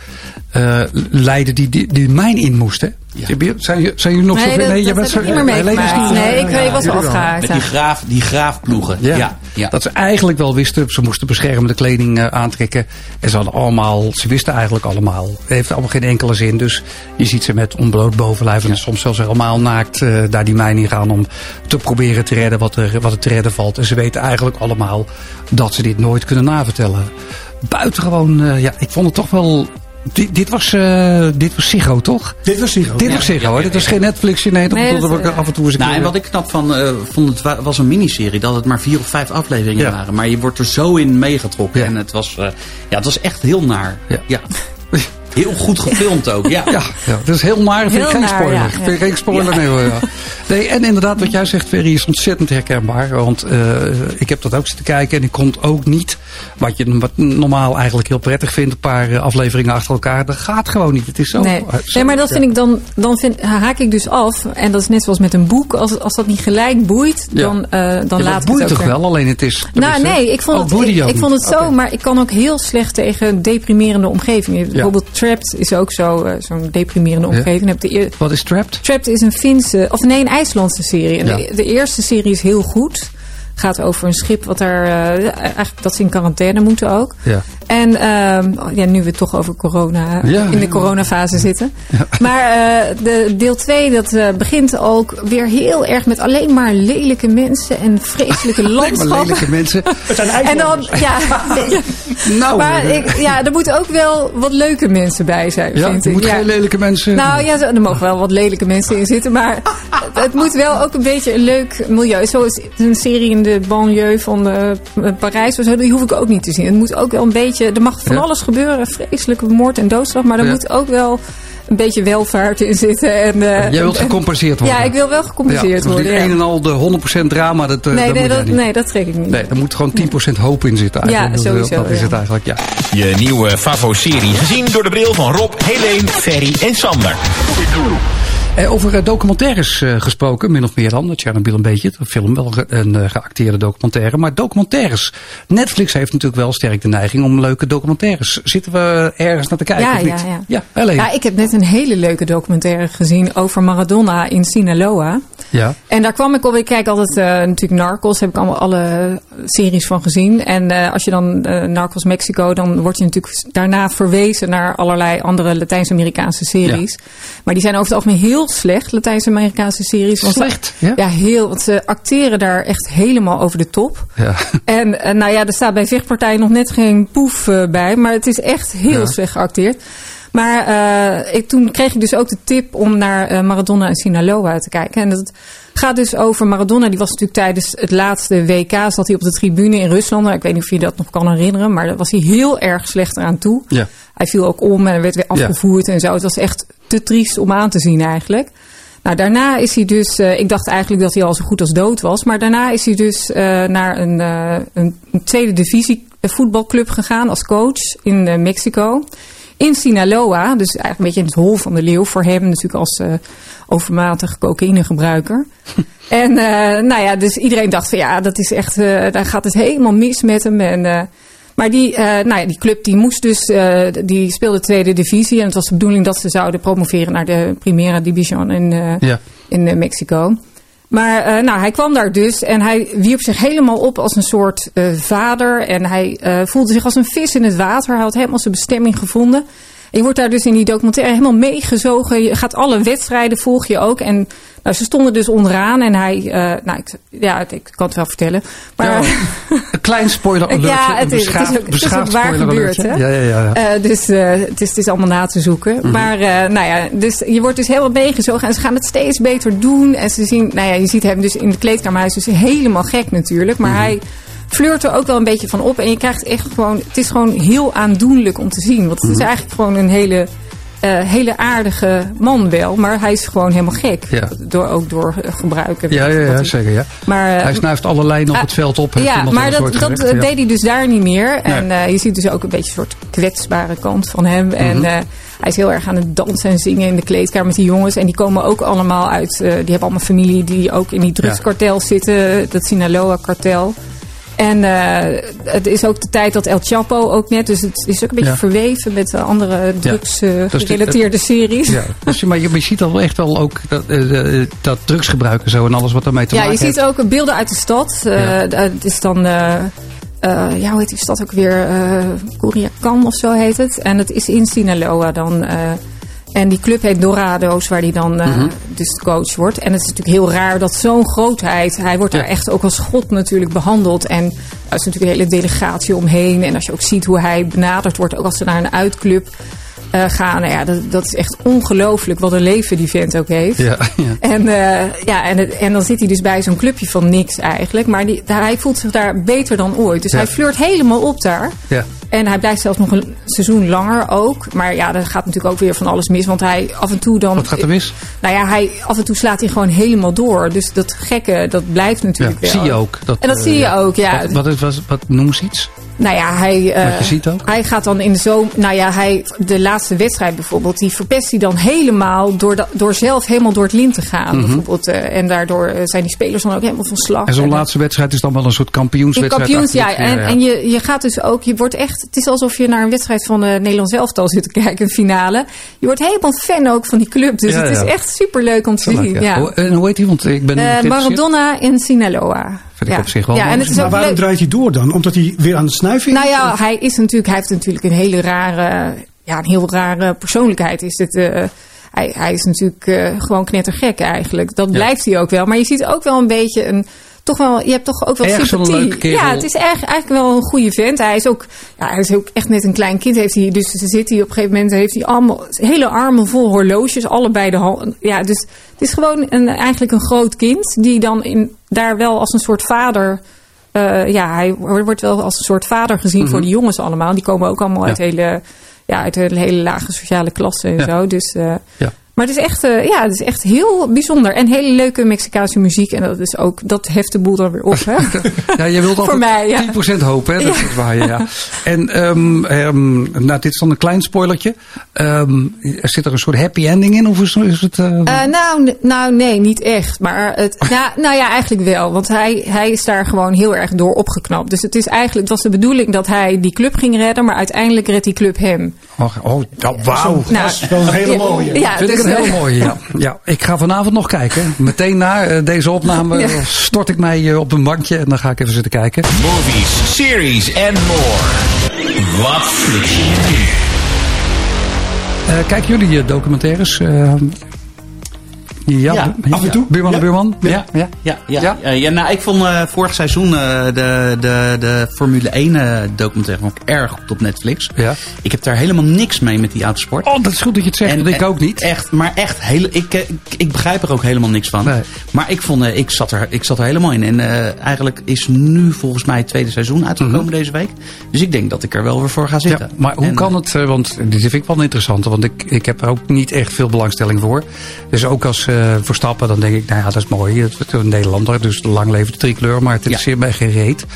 uh, leidde die, die, die de mijn in moest. Hè? Ja. Zijn, zijn jullie nog nee, zo dat, nee, dat bent heb ik niet meer meegemaakt. Nee, ik ja, was wel afgehaakt. Met die, graaf, die graafploegen. Ja. Ja. ja. Dat ze eigenlijk wel wisten, ze moesten beschermende kleding uh, aantrekken. En ze hadden allemaal, ze wisten eigenlijk allemaal. Het heeft allemaal geen enkele zin. Dus je ziet ze met onbloot bovenlijf en soms zelfs helemaal naakt uh, daar die mijn in gaan om te proberen te redden wat er, wat er te redden valt. En ze weten eigenlijk allemaal dat ze dit nooit kunnen navertellen. Buitengewoon, uh, ja, ik vond het toch wel dit, dit, was, uh, dit was Ziggo, toch? Dit was Ziggo. Dit was Ziggo, ja, dit was geen Netflix. Nee, dat, Nee, dat, uh, af en toe eens een Nou, keer- en wat ik knap van uh, vond, het was een miniserie. Dat het maar vier of vijf afleveringen Ja. waren. Maar je wordt er zo in meegetrokken. Ja. En het was, uh, ja, het was echt heel naar. Ja. Heel goed gefilmd ook, ja. Ja, ja, dat is heel naar. Vind ik geen spoiler. ja. Vind geen spoiler. Nee, hoor, nee, en inderdaad, wat jij zegt, Ferry, is ontzettend herkenbaar. Want uh, ik heb dat ook zitten kijken en ik kon ook niet. Wat je wat normaal eigenlijk heel prettig vindt, een paar uh, afleveringen achter elkaar. Dat gaat gewoon niet. Het is zo. Nee. zo- nee, maar dat vind ik dan, dan vind, haak ik dus af. En dat is net zoals met een boek. Als, als dat niet gelijk boeit, Ja. dan, uh, dan laat ik boeit het ook toch weer. wel? Alleen het is. Nou, nee, ik vond Oh, het, ik, vond het zo, maar ik kan ook heel slecht tegen deprimerende omgevingen. Bijvoorbeeld Trapped is ook zo, eh, zo'n deprimerende Ja. omgeving. De eer- Wat is Trapped? Trapped is een Finse, of nee, een IJslandse serie. En Ja. de, de eerste serie is heel goed. Gaat over een schip wat daar, eh, eigenlijk dat ze in quarantaine moeten ook. Ja. En ehm, ja, nu we toch over corona, Ja, in de ja. coronafase zitten. Maar eh, de deel 2, dat eh, begint ook weer heel erg met alleen maar lelijke mensen en vreselijke Alleen maar landschappen. lelijke mensen. Het zijn En dan, ja, Nou, maar eh, ik, ja, er moeten ook wel wat leuke mensen bij zijn, ja, vind er ik. moet ja. geen lelijke mensen. Nou ja, zo- er mogen wel wat lelijke mensen in zitten, maar het, het moet wel ook een beetje een leuk milieu. Zoals een serie in de banlieue van eh, Parijs of zo, die hoef ik ook niet te zien. Het moet ook wel een beetje, er mag van Ja. alles gebeuren, vreselijke moord en doodslag, maar er Ja. moet ook wel een beetje welvaart in zitten. En, eh, Jij wilt en- gecompenseerd worden. Ja, ik wil wel gecompenseerd ja, dus worden. niet ja. een en al de 100% drama, dat, eh, Nee, dat nee, moet jij dat, niet. nee, dat trek ik niet. Nee, er moet gewoon 10% hoop in zitten eigenlijk. Ja, Dat- sowieso, Dat is het eigenlijk, ja. Je nieuwe Favo-serie, gezien door de bril van Rob, Helene, Ferry en Sander. Eh, over eh, documentaires eh, gesproken, min of meer dan. Chernobyl een beetje, een film, wel een geacteerde documentaire. Maar documentaires. Netflix heeft natuurlijk wel sterk de neiging om leuke documentaires. Zitten we ergens naar te kijken Ja, of niet? ja, ja. Ja, ik heb net een hele leuke documentaire gezien over Maradona in Sinaloa. Ja. En daar kwam ik op. Ik kijk altijd natuurlijk Narcos. Heb ik allemaal alle series van gezien. En als je dan Narcos Mexico, dan word je natuurlijk daarna verwezen naar allerlei andere Latijns-Amerikaanse series. Maar die zijn over het algemeen heel slecht, Latijns-Amerikaanse series. Want ze- Slecht, ja? Ja, heel. Want ze acteren daar echt helemaal over de top. Ja. En eh, nou ja, er staat bij vechtpartijen nog net geen poef eh, bij. Maar het is echt heel Ja. slecht geacteerd. Maar eh, ik, toen kreeg ik dus ook de tip om naar Maradona en Sinaloa te kijken. En dat gaat dus over Maradona. Die was natuurlijk tijdens het laatste WK. Zat hij op de tribune in Rusland. Nou, ik weet niet of je dat nog kan herinneren. Maar daar was hij heel erg slecht eraan toe. Ja. Hij viel ook om en werd weer afgevoerd en zo. Het was echt te triest om aan te zien eigenlijk. Nou, daarna is hij dus, eh, ik dacht eigenlijk dat hij al zo goed als dood was. Maar daarna is hij dus eh, naar een, eh, een, een tweede divisie voetbalclub gegaan als coach in Mexico. In Sinaloa, dus eigenlijk een beetje in het hol van de leeuw voor hem. Natuurlijk als overmatig cocaïnegebruiker. en nou ja, dus iedereen dacht van ja, dat is echt, daar gaat het helemaal mis met hem. En, maar die, eh, nou ja, die club die moest dus, eh, die speelde tweede divisie. En het was de bedoeling dat ze zouden promoveren naar de Primera Division in, Ja. in Mexico. Maar nou, hij kwam daar dus en hij wierp zich helemaal op als een soort vader. En hij voelde zich als een vis in het water. Hij had helemaal zijn bestemming gevonden. Je wordt daar dus in die documentaire helemaal meegezogen. Je gaat alle wedstrijden volg je ook. En nou, ze stonden dus onderaan en hij, uh, nou, ik, ja, ik kan het wel vertellen. Maar, ja, een klein spoiler alert. ja, het is, beschaafd, het is, ook, het is ook waar gebeurd. Hè? Ja, ja, ja. ja. Uh, dus uh, het, is, het is allemaal na te zoeken. Mm -hmm. Maar nou ja, dus je wordt dus helemaal meegezogen en ze gaan het steeds beter doen. En ze zien, nou ja, je ziet hem dus in de kleedkamer. Hij is dus helemaal gek natuurlijk. Maar mm -hmm. hij flirt er ook wel een beetje van op. En je krijgt echt gewoon, het is gewoon heel aandoenlijk om te zien. Want het is eigenlijk gewoon een hele, uh, hele aardige man wel. Maar hij is gewoon helemaal gek. Ja. Door, ook door gebruiken. Ja, ja, ja zeker. Ja. Maar, uh, hij snuift alle lijnen op het veld op. Ja, maar dat, dat gezegd, deed hij dus daar niet meer. En nee. uh, je ziet dus ook een beetje een soort kwetsbare kant van hem. Mm -hmm. En hij is heel erg aan het dansen en zingen in de kleedkamer met die jongens. En die komen ook allemaal uit, die hebben allemaal familie die ook in die drugskartel zitten. Dat Sinaloa-kartel. En uh, het is ook de tijd dat El Chapo ook net. Dus het is ook een beetje ja. verweven met andere drugsgerelateerde uh, series. Ja. Dus, maar je, je ziet al echt wel ook dat, uh, dat drugsgebruik en zo en alles wat daarmee te ja, maken heeft. Ja, je ziet ook beelden uit de stad. Ja. Het is dan... ja, hoe heet die stad ook weer? Curiacan of zo heet het. En het is in Sinaloa dan... En die club heet Dorado's, waar hij dan uh, mm -hmm. dus de coach wordt. En het is natuurlijk heel raar dat zo'n grootheid... Hij wordt daar echt ook als god natuurlijk behandeld. En er is natuurlijk een hele delegatie omheen. En als je ook ziet hoe hij benaderd wordt... ook als ze naar een uitclub uh, gaan. Nou ja, dat, dat is echt ongelooflijk wat een leven die vent ook heeft. Ja, ja. En, uh, ja, en, het, en dan zit hij dus bij zo'n clubje van niks eigenlijk. Maar die, hij voelt zich daar beter dan ooit. Dus ja. hij flirt helemaal op daar. Ja. En hij blijft zelfs nog een seizoen langer ook. Maar ja, er gaat natuurlijk ook weer van alles mis. Want hij af en toe dan... Wat gaat er mis? Nou ja, hij, af en toe slaat hij gewoon helemaal door. Dus dat gekke, dat blijft natuurlijk ja, wel. zie je ook. Dat, en dat uh, zie je ook, ja. Wat, wat, wat, wat noem eens iets? Nou ja, hij, uh, Wat je ziet ook? hij gaat dan in de zomer. Nou ja, hij, de laatste wedstrijd bijvoorbeeld, die verpest hij dan helemaal door, da, door zelf helemaal door het lint te gaan. Mhm. Bijvoorbeeld. Uh, en daardoor zijn die spelers dan ook helemaal van slag. En zo'n laatste wedstrijd is dan wel een soort kampioenswedstrijd. Kampioens, ja. En, en je, je gaat dus ook, je wordt echt, het is alsof je naar een wedstrijd van uh, Nederlands elftal zit te kijken, een finale. Je wordt helemaal fan ook van die club. Dus Ja, het is ja. echt super leuk om te zien. ja. Ja. Hoe- En hoe heet die? Want ik ben Eh. Maradona in Sinaloa. Vind ik ja. op zich wel Ja, en mooi. het is Maar waarom leuk. draait hij door dan? Omdat hij weer aan het snuiven is? Nou ja, hij is natuurlijk, hij heeft natuurlijk een hele rare, ja, een heel rare persoonlijkheid. Is het, uh, hij, hij is natuurlijk uh, gewoon knettergek eigenlijk. Dat blijft hij ook wel. Maar je ziet ook wel een beetje een, toch wel, je hebt toch ook wel Erg sympathie. Ja, het is echt, eigenlijk wel een goede vent. Hij is ook, ja, hij is ook echt net een klein kind. Heeft hij, dus ze zit hij op een gegeven moment, heeft hij allemaal hele armen vol horloges, allebei de handen. Ja, dus het is gewoon een, eigenlijk een groot kind die dan in, daar wel als een soort vader. Uh, ja, hij wordt wel als een soort vader gezien Mhm. voor die jongens allemaal. Die komen ook allemaal Ja. uit hele, ja, uit hele, hele lage sociale klassen en Ja. zo. Dus, uh, Ja. Maar het is, echt, uh, ja, het is echt heel bijzonder. En hele leuke Mexicaanse muziek. En dat is ook, dat heft de boel dan weer op. Hè? Ja, je wilt altijd Voor mij, ja. 10% hoop, hè? Dat Ja. is waar, ja. ja. En um, um, nou, dit is dan een klein spoilertje. Um, zit er een soort happy ending in? Of is, is het... Uh... Uh, nou, nou, nee, niet echt. Maar het, nou, nou ja, eigenlijk wel. Want hij, hij is daar gewoon heel erg door opgeknapt. Dus het, is eigenlijk, het was de bedoeling dat hij die club ging redden. Maar uiteindelijk redt die club hem. Oh, oh wauw. Nou, Dat is wel een hele mooie. Ja, Vind dus, ik een eh, hele mooie, ja. ja. Ik ga vanavond nog kijken. Meteen na uh, deze opname Ja. stort ik mij uh, op een bankje en dan ga ik even zitten kijken. Movies, series and more. Wat nu? Uh, kijken jullie documentaires? Uh, ja, Ja, af en toe. Buurman en Ja. buurman? Ja. ja. Ja, ja, Ja? nou, ik vond uh, vorig seizoen uh, de, de, de Formule 1 uh, documentaire vond ik erg goed op Netflix. Ja. Ik heb daar helemaal niks mee met die autosport. Oh, dat is goed dat je het zegt, want ik ook niet. Echt, maar echt, heel, ik, ik, ik begrijp er ook helemaal niks van. Nee. Maar ik, vond, ik, zat er, ik zat er helemaal in. En eigenlijk is nu volgens mij het tweede seizoen uitgekomen Mhm. deze week. Dus ik denk dat ik er wel weer voor ga zitten. Ja, maar hoe En, kan het, want dit vind ik wel interessant, want ik, ik heb er ook niet echt veel belangstelling voor. Dus ook als Verstappen, dan denk ik, nou ja, dat is mooi. Het is een Nederlander, dus lang leven de trikleur, maar het interesseert ja. mij geen reet.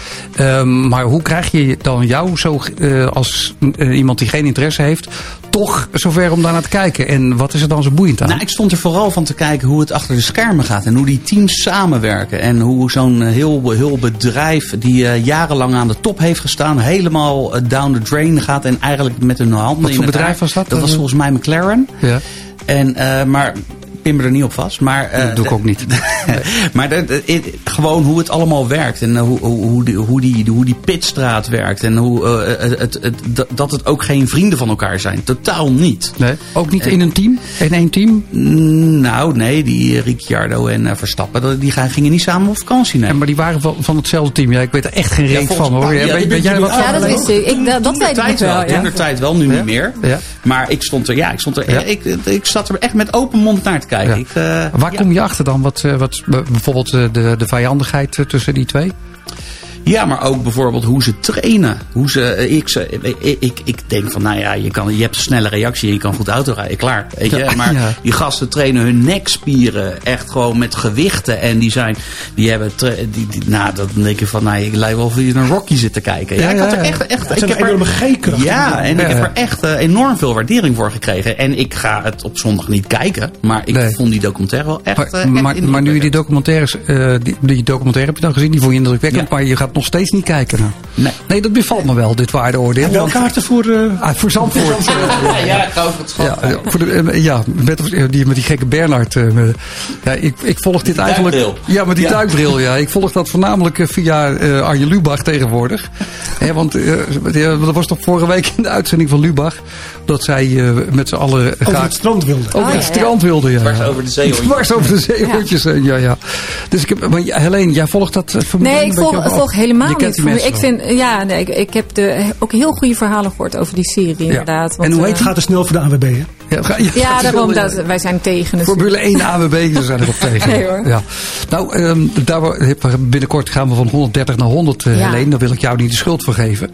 Um, maar hoe krijg je dan jou zo, uh, als uh, iemand die geen interesse heeft, toch zover om daarnaar te kijken? En wat is er dan zo boeiend aan? Nou, ik stond er vooral van te kijken hoe het achter de schermen gaat. En hoe die teams samenwerken. En hoe zo'n heel, heel bedrijf die uh, jarenlang aan de top heeft gestaan... helemaal down the drain gaat en eigenlijk met hun handen Wat in voor bedrijf was dat? Dat was volgens mij McLaren. Ja. En, maar pin me er niet op vast. Maar, eh, Dat doe ik ook niet. maar de- de- het- gewoon hoe het allemaal werkt. En eh, hoe, hoe, hoe, die, hoe, die, hoe die pitstraat werkt. En hoe, eh, het, het, het- dat- het ook geen vrienden van elkaar zijn. Totaal niet. Nee, ook niet in een team? In één team? Mm, Nou, nee, die eh, Ricciardo en eh, Verstappen, dat- die gaan, gingen niet samen op vakantie. Nee. Ja, maar die waren van, van hetzelfde team. Ja, ik weet er echt geen reet van hoor. Ja, ja, weet, jij wat Ja, dat wist ik. ik dat dat weet ik wel. Ja. de tijd wel, nu niet meer. Ja. Maar ik stond er, ja, ik stond er, Ja. ik, ik zat er echt met open mond naar te kijken. Ja. Ik, eh, Waar kom je achter dan? Wat, eh, wat, bijvoorbeeld eh, de, de vijandigheid tussen die twee? Ja, maar ook bijvoorbeeld hoe ze trainen. Hoe ze, eh, ik, ze- ik, ik, ik denk van, nou ja, je, kan, je hebt een snelle reactie en je kan goed autorijden. Klaar. Weet je? Ja, Maar ja. die gasten trainen hun nekspieren echt gewoon met gewichten. En die zijn, die hebben, die, die, nou, dan denk je van, nou, ik lijkt wel of je naar Rocky zit te kijken. Ja, Ja, ik had er echt, echt ik heb er-. Ja, en ik heb er echt eh, enorm veel waardering voor gekregen. En ik ga het op zondag niet kijken. Maar ik Nee. vond die documentaire wel echt, Maar, eh, echt maar, maar nu je die documentaires, eh, die, die documentaire heb je dan gezien, die vond je indrukwekkend, maar je gaat nog steeds niet kijken. Nou. Nee. Nee, dat bevalt me wel, dit waardeoordeel. Wel want- kaarten voor... eh, Ah, voor Zandvoort. Ja, ja, ik over het. Ja, voor de, eh, ja met, eh, die, met die gekke Bernhard. eh, met- ja, ik, ik volg dit eigenlijk. duikbril. Ja, met die Ja. duikbril. Ja. Ik volg dat voornamelijk via eh, Arjen Lubach tegenwoordig. Hè, want eh, dat was toch vorige week in de uitzending van Lubach. Dat zij eh, met z'n allen over graag het strand wilde. over Oh, het ja, ja. strand wilden. Ja, Dwars over de zeehondjes. Dwars over de zeehondjes. Ja. ja, Dus ik heb, maar ja, Helene, jij volgt dat eh, Formule Nee, 1 ik volg, volg helemaal Je kent niet. Formule- Ik vind, ja, nee, ik, ik heb de, ook heel goede verhalen gehoord over die serie, inderdaad. Want, En hoe heet eh, Het gaat er snel voor de ANWB, hè? Ja, ga- ja, daarom dat wij zijn tegen. natuurlijk. Formule 1 AWB, ze zijn erop tegen. Nee, hoor. Ja. Nou, ehm, daar binnenkort gaan we van 130 naar 100, eh Ja. Helene. Daar wil ik jou niet de schuld voor geven.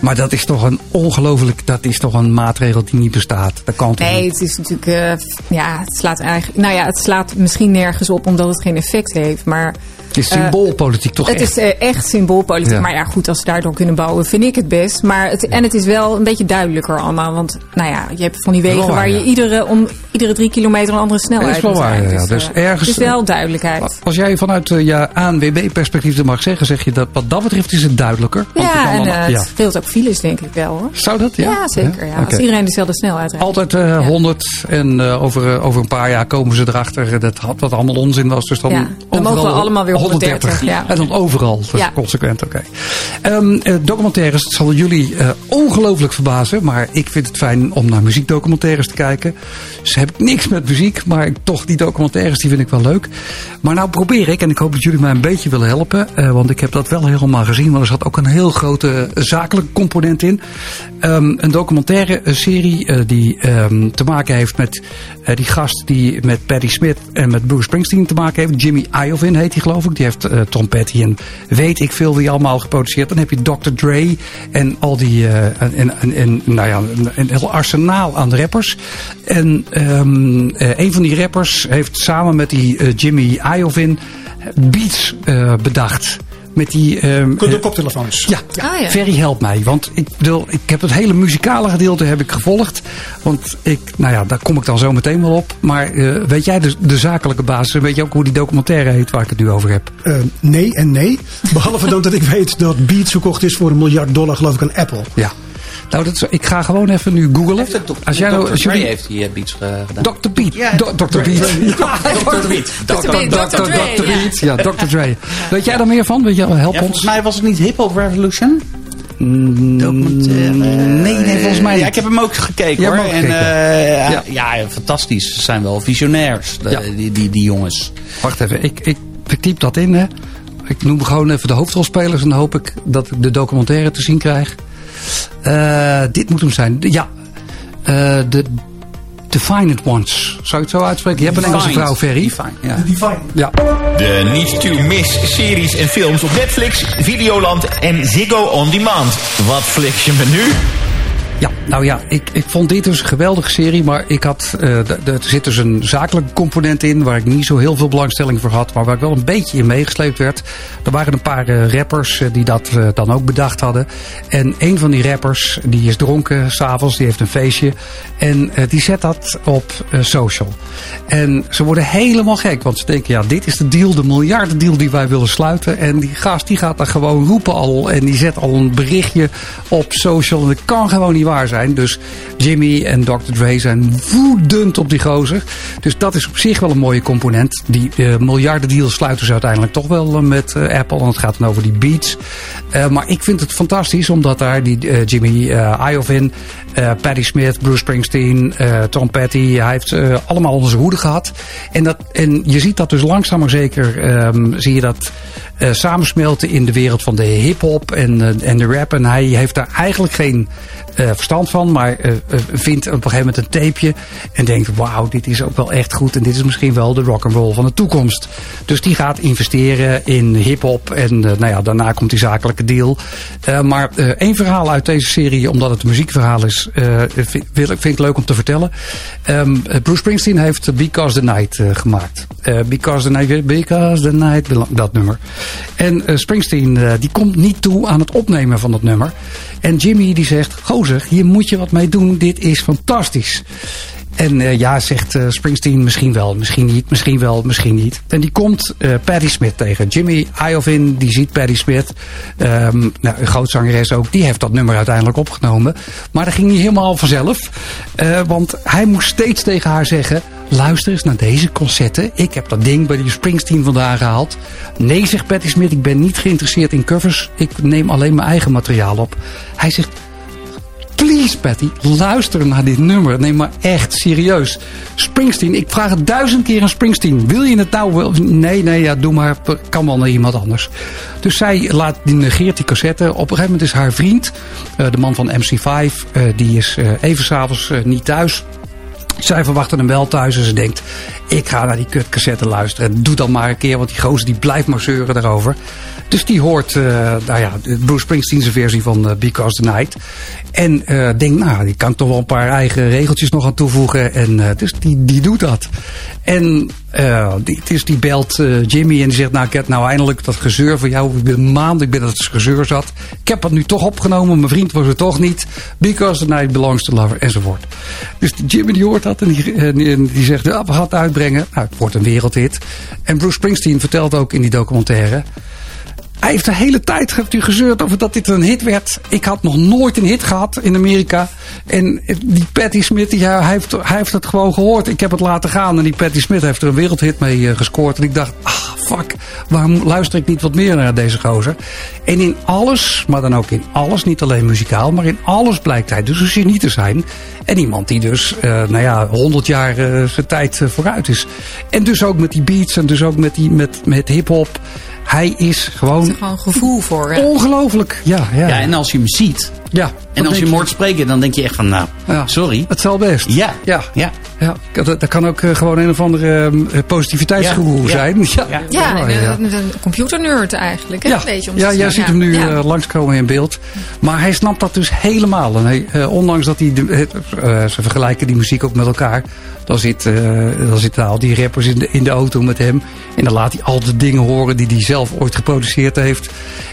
Maar dat is toch een ongelooflijk, dat is toch een maatregel die niet bestaat. Dat kan toch Nee, niet? het is natuurlijk, eh, ja, het slaat eigenlijk, nou ja, het slaat misschien nergens op omdat het geen effect heeft, maar Het is symboolpolitiek toch het echt. is eh, echt symboolpolitiek. Ja. Maar ja, goed, als ze daardoor kunnen bouwen, vind ik het best. Maar het, en het is wel een beetje duidelijker allemaal, want nou ja, je hebt van die wegen waar, waar je ja. iedere, om iedere drie kilometer een andere snelheid Dat is wel waar, ja. Dus, Dus eh, ergens- het is wel duidelijkheid. Als jij vanuit eh, je ANWB-perspectief mag zeggen, zeg je dat wat dat betreft is het duidelijker. Ja, en eh, het scheelt ook files, denk ik wel hoor. Zou dat? Ja, Ja, zeker. Ja. Als iedereen dezelfde snelheid rijdt. Altijd eh, 100 en eh, over, eh, over een paar jaar komen ze erachter eh, dat dat allemaal onzin was. Dus dan, dan mogen we allemaal weer 130, ja. En dan overal. Ja. consequent, oké. Ehm, eh, documentaires, het zal jullie eh, ongelooflijk verbazen. Maar ik vind het fijn om naar muziekdocumentaires te kijken. Ze hebben niks met muziek, maar ik- toch die documentaires die vind ik wel leuk. Maar nou probeer ik, en ik hoop dat jullie mij een beetje willen helpen. eh, want ik heb dat wel helemaal gezien. Maar er zat ook een heel grote zakelijke component in. Ehm, een documentaire serie eh, die ehm, te maken heeft met die gast die met Patti Smith en met Bruce Springsteen te maken heeft. Jimmy Iovine heet hij geloof ik. Die heeft eh, Tom Petty en weet ik veel wie allemaal geproduceerd. Dan heb je Dr. Dre en al die eh, en, nou ja, een, heel arsenaal aan rappers. En ehm, eh, een van die rappers heeft samen met die Jimmy Iovine beats bedacht. Met die ehm, De eh, koptelefoons. ja, Ah, ja. Ferry helpt mij. Want ik, bedoel, ik heb het hele muzikale gedeelte heb ik gevolgd. Want ik, nou ja, daar kom ik dan zo meteen wel op. Maar eh, weet jij de, de zakelijke basis? en Weet je ook hoe die documentaire heet waar ik het nu over heb? Eh, nee en nee. Behalve dan dat ik weet dat Beats verkocht is voor een miljard dollar, geloof ik, aan Apple. Ja. Nou, dat is, ik ga gewoon even nu googlen. Als jij nou, Dr. als Dre heeft die eh, beats eh, gedaan. Dr. Beat. Ja, Dr. Beat. Ja, Dr. Beat. Dr. Beat, Dr. Dre, Dr. ja. Beat. Ja, Dr. Dre. Weet jij daar meer van? Weet je, help Ja, ons. volgens mij was het niet Hip Hop Revolution. Mm, Documentaire. Nee, nee, volgens mij Ja, ik heb hem ook gekeken hoor. en, eh, ja. ja, fantastisch. Ze zijn wel visionairs, de- Ja. die, die, die jongens. Wacht even, ik, ik, ik typ dat in. Hè. Ik noem gewoon even de hoofdrolspelers en dan hoop ik dat ik de documentaire te zien krijg. Eh, dit moet hem zijn. De- Ja, Eh, de Defined Ones. Zou je het zo uitspreken? Je hebt een Engelse Defined. vrouw, Ferry. Defined, ja. Divine. Ja. De Niet To Miss series en films op Netflix, Videoland en Ziggo On Demand. Wat fliks je me nu? Ja, nou ja, ik, ik vond dit dus een geweldige serie. Maar ik had, eh, er zit dus een zakelijke component in. Waar ik niet zo heel veel belangstelling voor had. Maar waar ik wel een beetje in meegesleept werd. Er waren een paar eh, rappers eh, die dat dan ook bedacht hadden. En een van die rappers, die is dronken s'avonds. Die heeft een feestje. En die zet dat op social. En ze worden helemaal gek. Want ze denken, ja, dit is de deal, de miljardendeal die wij willen sluiten. En die gast die gaat daar gewoon roepen al. En die zet al een berichtje op social. En dat kan gewoon niet waar zijn. Dus Jimmy en Dr. Dre zijn woedend op die gozer. Dus dat is op zich wel een mooie component. Die uh, miljarden deals sluiten ze uiteindelijk toch wel uh, met uh, Apple. En het gaat dan over die beats. maar ik vind het fantastisch omdat daar die Jimmy Iovine, Patti Smith, Bruce Springsteen, Tom Petty. Hij heeft allemaal onder zijn hoede gehad. En, dat, en je ziet dat dus langzaam maar zeker um, zie je dat samensmelten in de wereld van de hip-hop en, en de rap. En hij heeft daar eigenlijk geen verstand van, maar vindt op een gegeven moment een tapeje en denkt: wauw, dit is ook wel echt goed en dit is misschien wel de rock and roll van de toekomst. Dus die gaat investeren in hip-hop en nou ja, daarna komt die zakelijke deal. maar één verhaal uit deze serie, omdat het een muziekverhaal is, vind, vind ik leuk om te vertellen. Um, Bruce Springsteen heeft Because the Night gemaakt. because the Night, Because the Night, dat nummer. En Springsteen die komt niet toe aan het opnemen van dat nummer. En Jimmy die zegt, gozer, hier moet je wat mee doen. Dit is fantastisch. En uh, ja, zegt uh, Springsteen misschien wel, misschien niet, misschien wel, misschien niet. En die komt uh, Patti Smith tegen. Jimmy Iovine, die ziet Patti Smith. Um, nou, een grootzangeres ook, die heeft dat nummer uiteindelijk opgenomen. Maar dat ging niet helemaal vanzelf. want hij moest steeds tegen haar zeggen... Luister eens naar deze concerten. Ik heb dat ding bij die Springsteen vandaan gehaald. Nee, zegt Patti Smith, ik ben niet geïnteresseerd in covers. Ik neem alleen mijn eigen materiaal op. Hij zegt, please Patty, luister naar dit nummer. Neem maar echt serieus. Springsteen, ik vraag het duizend keer aan Springsteen. Wil je het nou wel? Nee, nee, ja, doe maar. Kan wel naar iemand anders. Dus zij laat, die negeert die cassette. Op een gegeven moment is haar vriend, uh, de man van MC5, uh, die is uh, even s'avonds niet thuis. Zij verwachten hem wel thuis en ze denkt, ik ga naar die kutcassette luisteren. Doe dan maar een keer, want die gozer die blijft maar zeuren daarover. Dus die hoort, uh, nou ja, Bruce Springsteen's versie van uh, Because the Night. En uh, denkt, nou, die kan toch wel een paar eigen regeltjes nog aan toevoegen. En dus die, die doet dat. En die, dus die belt Jimmy en die zegt, nou, ik heb nou eindelijk dat gezeur van jou. Ik ben maand, ik ben dat gezeur zat. Ik heb het nu toch opgenomen, mijn vriend was er toch niet. Because the Night belongs to lover, enzovoort. Dus Jimmy die hoort dat en die, die zegt, we gaan het uitbrengen. Nou, het wordt een wereldhit. En Bruce Springsteen vertelt ook in die documentaire... Hij heeft de hele tijd heeft u gezeurd over dat dit een hit werd. Ik had nog nooit een hit gehad in Amerika. En die Patti Smith, die, hij, heeft, hij heeft het gewoon gehoord. Ik heb het laten gaan. En die Patti Smith heeft er een wereldhit mee uh, gescoord. En ik dacht, ah fuck, waarom luister ik niet wat meer naar deze gozer? En in alles, maar dan ook in alles, niet alleen muzikaal, maar in alles blijkt hij dus een genie te zijn. En iemand die dus, uh, nou ja, 100 jaar uh, zijn tijd vooruit is. En dus ook met die beats en dus ook met, die, met, met hip-hop. Hij is gewoon. Er gewoon gevoel voor. Hè? Ongelooflijk. Ja, ja. ja, en als je hem ziet. Ja. En als je hem hoort spreken, dan denk je echt van, nou, ja. sorry. Het zal best. Ja. Ja. ja. ja. Dat, dat kan ook uh, gewoon een of andere uh, positiviteitsgevoel ja. zijn. Ja, ja. ja, ja. Een, een computernerd eigenlijk. Hè? Ja, Beetje, om ja jij ziet hem nu uh, langskomen in beeld. Maar hij snapt dat dus helemaal. En hij, ondanks dat hij, de, ze vergelijken die muziek ook met elkaar. Dan, zit, dan zitten al die rappers in de, in de auto met hem. En dan laat hij al de dingen horen die hij zelf ooit geproduceerd heeft.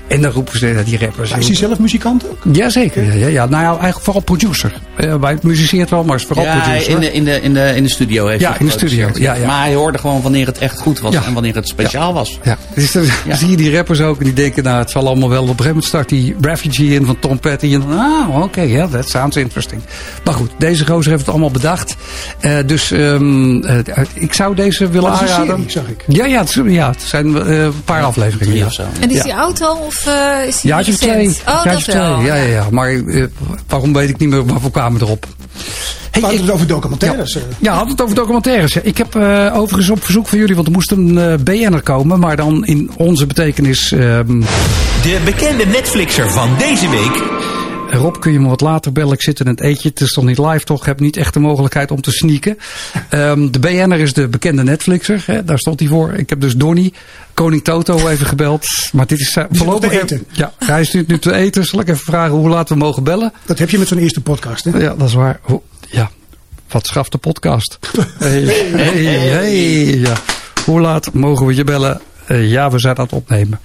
En dan roepen ze die rappers. Is hij zelf muzikant ook? Jazeker. Ja, ja, ja. Nou ja, eigenlijk vooral producer. Uh, hij muziceert wel, maar is vooral ja, producer. In de, in, de, in, de, in de studio heeft Ja, in de studio. Ja, ja. Maar hij hoorde gewoon wanneer het echt goed was en wanneer het speciaal was. Ja. Dus dan zie je die rappers ook en die denken, nou het zal allemaal wel. Op een gegeven moment start die Refugee in van Tom Petty. En dan, ah, oké, okay, yeah, that sounds interesting. Maar goed, deze gozer heeft het allemaal bedacht. Uh, dus um, uh, ik zou deze willen dat is aanraden. Serie, zag ik. Ja, ja, het, ja, het zijn een paar afleveringen. Ja. En is die auto of is die Ja, twee. Oh, ja, dat twee. wel. Ja, ja, ja. Maar uh, waarom weet ik niet meer, we kwamen erop. Hey, we hadden het over documentaires. Ja, ja hadden het over documentaires. Ik heb uh, overigens op verzoek van jullie, want er moest een uh, BN'er komen, maar dan in onze betekenis. Um... De bekende Netflixer van deze week. Rob, kun je me wat later bellen? Ik zit in het eetje. Het is toch niet live, toch? Ik heb niet echt de mogelijkheid om te sneaken. Um, de BN'er is de bekende Netflixer. Hè? Daar stond hij voor. Ik heb dus Donny, Koning Toto, even gebeld. Maar dit is uh, voorlopig... eten. Ja, hij stuurt nu te eten. Zal ik even vragen hoe laat we mogen bellen? Dat heb je met zo'n eerste podcast, hè? Ja, dat is waar. Ja, wat schaft de podcast? hey, hey, hey, ja. Hoe laat mogen we je bellen? Uh, ja, we zijn aan het opnemen.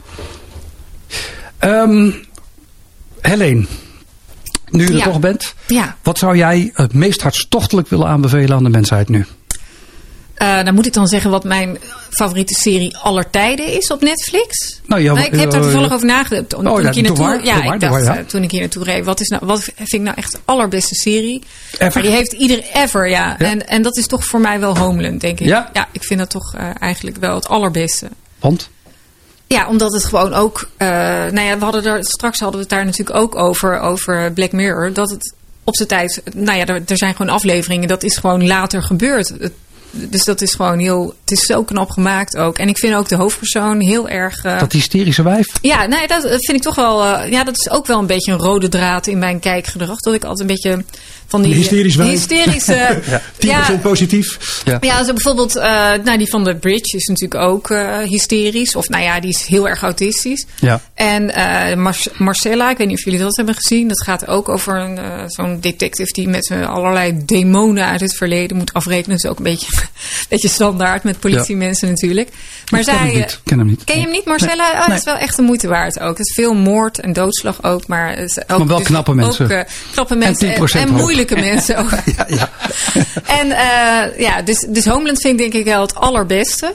Um, Helene. Nu je er toch bent, Ja. wat zou jij het meest hartstochtelijk willen aanbevelen aan de mensheid nu? Eh, dan moet ik dan zeggen wat mijn favoriete serie aller tijden is op Netflix. Nou, ja, ik heb daar eh, toevallig over nagedacht. Toen, oh, ja, ik hier naartoe, ja, ik dacht, ja. eh, toen ik hier naartoe reed, wat, is nou, wat vind ik nou echt de allerbeste serie? Ever? Maar die heeft ieder ever, ja. Ja? En, en dat is toch voor mij wel Homeland, denk ik. Ja? Ja, ik vind dat toch eigenlijk wel het allerbeste. Want? Ja, omdat het gewoon ook. eh, nou ja, we hadden er straks hadden we het daar natuurlijk ook over, over Black Mirror. Dat het op zijn tijd. Nou ja, er, er zijn gewoon afleveringen. Dat is gewoon later gebeurd. Het- dus dat is gewoon heel. Het is zo knap gemaakt ook. En ik vind ook de hoofdpersoon heel erg. eh, Dat hysterische wijf? ja, nee, dat vind ik toch wel. eh, ja, dat is ook wel een beetje een rode draad in mijn kijkgedrag. Dat ik altijd een beetje van die. Hysterisch wijf. Hysterische. 10% positief. Ja. Ja, zo bijvoorbeeld, eh, nou, die van The Bridge is natuurlijk ook eh, hysterisch. Of nou ja, die is heel erg autistisch. Ja. En eh, Mar- Marcella, ik weet niet of jullie dat hebben gezien. Dat gaat ook over zo'n detective die met allerlei demonen uit het verleden moet afrekenen. Dat is ook een beetje, een beetje standaard met politiemensen natuurlijk. Maar Ik ken zij, hem eh, niet. Ken hem niet. Ken je hem niet, Marcella? Oh, het is wel echt de moeite waard ook. Het is veel moord en doodslag ook. Maar, ook, wel dus knappe mensen. Ook, knappe mensen en, 10% en hoop. Moeilijke mensen ook. Ja, ja. En eh, ja, dus, dus Homeland vind ik denk ik wel het allerbeste.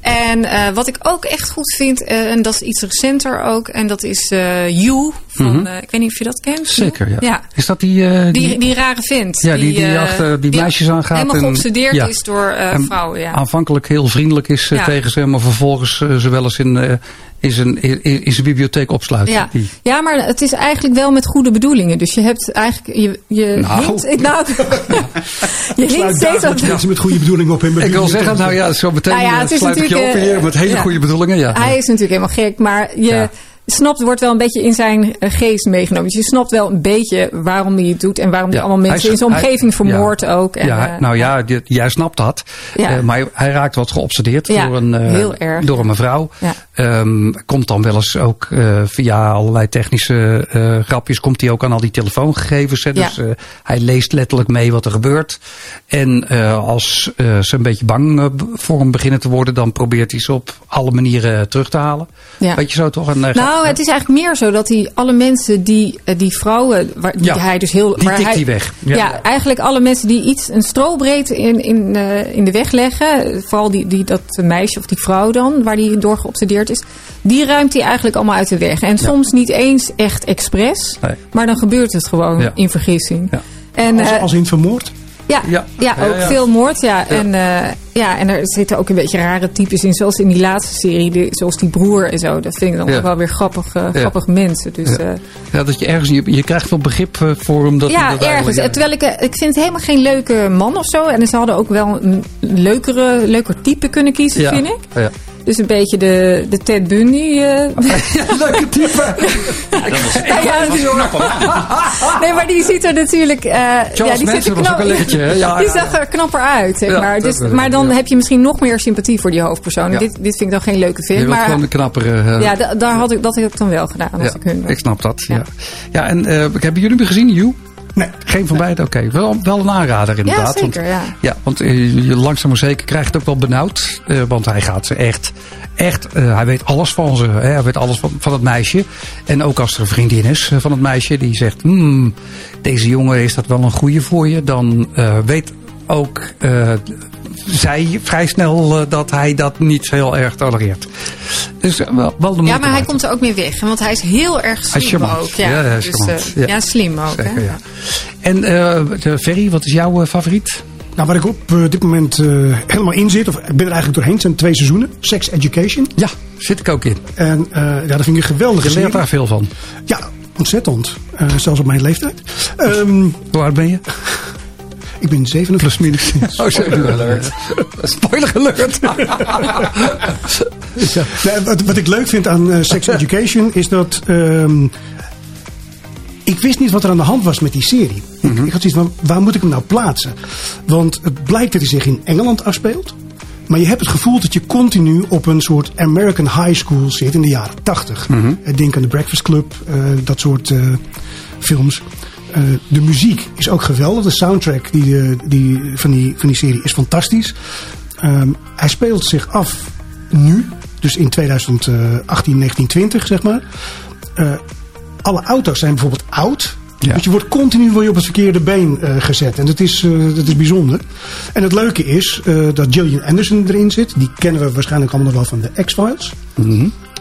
En eh, wat ik ook echt goed vind, eh, en dat is iets recenter ook, en dat is You. Van, eh, ik weet niet of je dat kent. Mhm. Zeker, ja. ja. Is dat die... eh, Die, die rare vent. Ja, die- die eh, achter die meisjes aangaat Helemaal en- geobsedeerd ja. is door eh, en vrouwen. Ja. aanvankelijk heel vriendelijk is Ja. tegen ze, maar vervolgens ze wel eens in, eh, in, zijn, in, in zijn bibliotheek opsluit. Ja. Die- ja, maar het is eigenlijk wel met goede bedoelingen. Dus je hebt eigenlijk. Je, je Nou. hinkt, ik- nou, je Sluit steeds op. mensen met goede bedoelingen op hem. Ik wil zeggen, nou ja, zo meteen Nou ja, het is sluit ik je eh, hier met hele ja. goede bedoelingen. Ja. Hij is natuurlijk helemaal gek, maar je Ja. Snapt, wordt wel een beetje in zijn eh, geest meegenomen. Dus je snapt wel een beetje waarom hij het doet en waarom hij Ja. allemaal mensen Hij in zijn omgeving vermoordt ja. ook. En, ja, eh, nou ja, jij snapt dat. Eh, maar hij, hij raakt wat geobsedeerd door, een, erg. door een mevrouw. Ehm, komt dan wel eens ook eh, via allerlei technische eh, grapjes, komt hij ook aan al die telefoongegevens. Hè? Ja. Dus eh, hij leest letterlijk mee wat er gebeurt. En als ze een beetje bang voor hem beginnen te worden, dan probeert hij ze op alle manieren terug te halen. Ja. Weet je zo toch? En, eh, Nou, het is eigenlijk meer zo dat hij alle mensen die, die vrouwen, waar, die Ja, hij dus heel. die waar hij, weg. Ja. Eigenlijk alle mensen die iets, een strobreed in, in, in de weg leggen, vooral die, die, dat meisje of die vrouw dan, waar die door geobsedeerd is, die ruimt hij eigenlijk allemaal uit de weg. En soms niet eens echt expres, Nee. maar dan gebeurt het gewoon Ja. in vergissing. Ja. En, Als, eh, als in vermoord. ja, Ja. ja. Ook ja. veel moord. Ja. En, eh, ja, en er zitten ook een beetje rare types in. Zoals in die laatste serie, die, zoals die broer en zo. Dat vind ik dan Ja. ook wel weer grappige, Ja. grappige mensen. Dus, Ja. dat je ergens, je, je krijgt wel begrip eh, voor hem. Dat ja ergens. ja. Terwijl ik, eh, ik vind het helemaal geen leuke man of zo. En ze hadden ook wel een leukere, leuker type kunnen kiezen, Ja. vind ik. Ja. Dus een beetje de, de Ted Bundy. eh. Leuke type. Ja, ja, nee, maar die ziet er natuurlijk. eh ja, die Manson er was ook een lekkertje, hè? Ja, die zag er knapper uit, zeg maar. Dus, maar dan ja. heb je misschien nog meer sympathie voor die hoofdpersoon. Ja. Dit, dit vind ik dan geen leuke film. Maar gewoon de knappere... eh, ja, da- daar had ik, dat heb ik dan wel gedaan. Als ja, ik hun ik snap dat. Ja, Ja. ja. en eh, hebben jullie hem gezien, You? Nee. Geen van beiden? Oké, wel, wel een aanrader inderdaad. zeker, want, ja. Ja, want eh, je langzaam maar zeker krijgt het ook wel benauwd. eh, want hij gaat ze echt... Echt, eh, hij weet alles van ze. Hè? Hij weet alles van, van het meisje. En ook als er een vriendin is van het meisje die zegt... Hmm, deze jongen, is dat wel een goeie voor je? Dan weet ook zij vrij snel eh, dat hij dat niet heel erg tolereert. Dus eh, wel, wel de Ja, maar hij komt er ook mee weg. Want hij is heel erg slim ook. Ja, Ja, hij is dus, eh, Ja. ja. slim ook. Zeker, hè? ja. En eh, de Ferry, wat is jouw eh, favoriet? Nou, waar ik op dit moment eh, helemaal in zit, of ik ben er eigenlijk doorheen, het zijn twee seizoenen. Sex Education. Ja, zit ik ook in. En eh, ja, dat vind ik een geweldige Je leert daar veel van. Ja, ontzettend. Eh, zelfs op mijn leeftijd. Ehm, Hoe oud ben je? Ik ben 57. Plus minus. Oh, spoiler alert. Spoiler alert. Ja. Wat, wat ik leuk vind aan eh, Sex Education is dat. ehm, ik wist niet wat er aan de hand was met die serie. ik, ik had zoiets van: waar moet ik hem nou plaatsen? Want het blijkt dat hij zich in Engeland afspeelt. Maar je hebt het gevoel dat je continu op een soort American high school zit in de jaren 80. Eh, Denk aan The Breakfast Club, eh, dat soort films. Eh, de muziek is ook geweldig. De soundtrack die, eh, die, van, die, van die serie is fantastisch. Ehm, hij speelt zich af nu, dus in 2018, 1920 zeg maar. Eh, alle auto's zijn bijvoorbeeld oud. Ja. Dus je wordt continu op het verkeerde been gezet. En dat is, dat is bijzonder. En het leuke is dat Gillian Anderson erin zit. Die kennen we waarschijnlijk allemaal nog wel van de X-Files.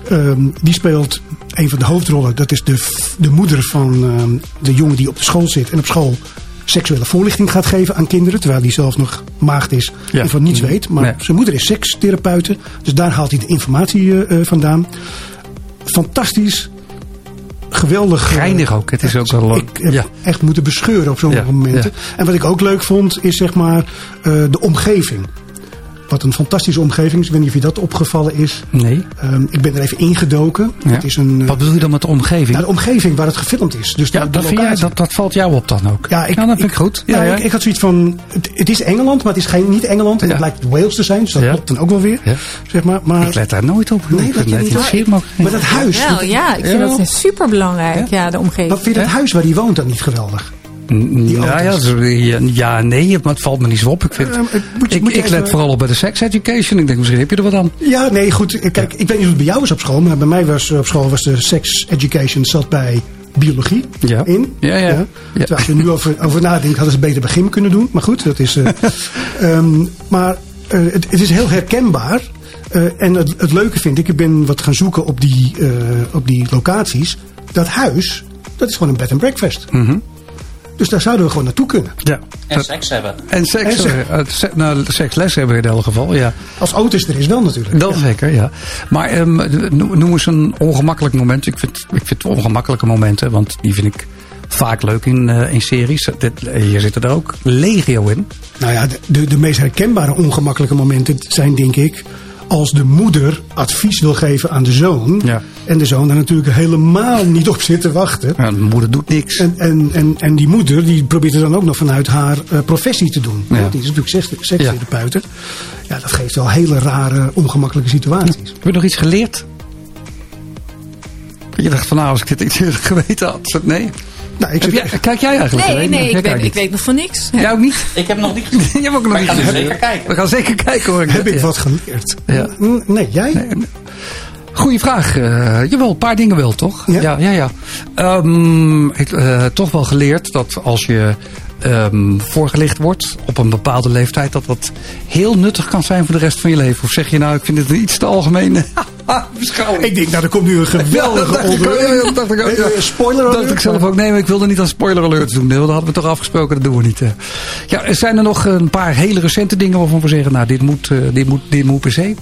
Ehm, die speelt een van de hoofdrollen. Dat is de, de moeder van ehm, de jongen die op de school zit. En op school seksuele voorlichting gaat geven aan kinderen. Terwijl hij zelf nog maagd is Ja. en van niets weet. Maar Nee. zijn moeder is sekstherapeute. Dus daar haalt hij de informatie eh, eh, vandaan. Fantastisch. Geweldig. eh, Geinig ook. Het is ook wel... ik heb ja. echt moeten bescheuren op sommige Ja, momenten. En wat ik ook leuk vond, is zeg maar de omgeving. Wat een fantastische omgeving is. Ik weet niet of je dat opgevallen is. Nee. Ehm, ik ben er even ingedoken. Ja. Het is een, eh, Wat bedoel je dan met de omgeving? nou, de omgeving waar het gefilmd is. Dus ja, de, de dat, vind jij, locatie. dat, dat valt jou op dan ook? Ja, ik, dat vind ik goed. Ja, nou, ja. Ik, ik had zoiets van, het, het is Engeland, maar het is geen, niet Engeland. En Ja. het blijkt Wales te zijn, dus dat Ja. klopt dan ook wel weer. Ja. Zeg maar, maar ik let daar nooit op. Nee, Ik dat het niet maar dat huis, Wel, ja, ik vind Ja. dat super belangrijk. Ja, de omgeving. wat vind je dat Ja. huis waar hij woont dan niet geweldig? Ja, ja, is- ja, ja, nee, maar het valt me niet zo op. Ik, vind, het moet je- ik, moet je ik let vooral op bij de sex education. Ik denk, misschien heb je er wat aan. Ja, nee, goed. Kijk, ik weet niet hoe het bij jou was op school, maar bij mij was op school was de sex education zat bij biologie Ja. in. Ja, ja. Ja. Terwijl als je nu over, over nadenkt, hadden ze beter gym kunnen doen. Maar goed, dat is. eh, ehm, maar eh, het, het is heel herkenbaar. Eh, en het, het leuke vind ik, ik ben wat gaan zoeken op die, op die locaties. Dat huis, dat is gewoon een bed and breakfast. Mhm. Dus daar zouden we gewoon naartoe kunnen. Ja. En seks hebben. En seks, En seks. eh, nou, seksles hebben we in elk geval, ja. Als auto's er is wel natuurlijk. Dat zeker, ja. Maar ehm, no- noem eens een ongemakkelijk moment. Ik vind, ik vind ongemakkelijke momenten, want die vind ik vaak leuk in, eh, in series. Dit, eh, hier zitten er ook legio in. Nou ja, de, de, de meest herkenbare ongemakkelijke momenten zijn denk ik... als de moeder advies wil geven aan de zoon... Ja. en de zoon daar natuurlijk helemaal niet op zit te wachten... Ja, de moeder doet niks. En, en, en, en die moeder die probeert het dan ook nog vanuit haar eh, professie te doen. Ja. Die is natuurlijk seks- sekstherapeute. Ja. dat geeft wel hele rare, ongemakkelijke situaties. Heb je nog iets geleerd? Je dacht van nou, als ik dit geweten had. Nee? Nou, ik zit, jij, kijk jij eigenlijk? Nee, nee, Jij ik weet, ik weet nog van niks. Ja. Jij ook niet? Ik heb nog niet Je hebt ook nog niet ik ga gezien. zeker kijken. We gaan zeker kijken hoor. ik heb ik ja. wat geleerd? Ja. Nee, jij? Goeie vraag. Eh, jawel, een paar dingen wel, toch? Ja. ja, ja. ja. Ehm, ik eh, toch wel geleerd dat als je ehm, voorgelicht wordt op een bepaalde leeftijd, dat dat heel nuttig kan zijn voor de rest van je leven. Of zeg je nou, ik vind het een iets te algemene beschouwing. Ik denk, nou, er komt nu een geweldige. Ja, dat dacht ik ook, ja. Eh, spoiler Dat dacht alert. ik zelf ook. Nee, maar ik wilde niet aan spoiler alerts doen. Dat hadden we toch afgesproken, dat doen we niet. eh. Ja, er zijn er nog een paar hele recente dingen waarvan we zeggen, nou, dit moet, eh, dit moet, dit moet per se.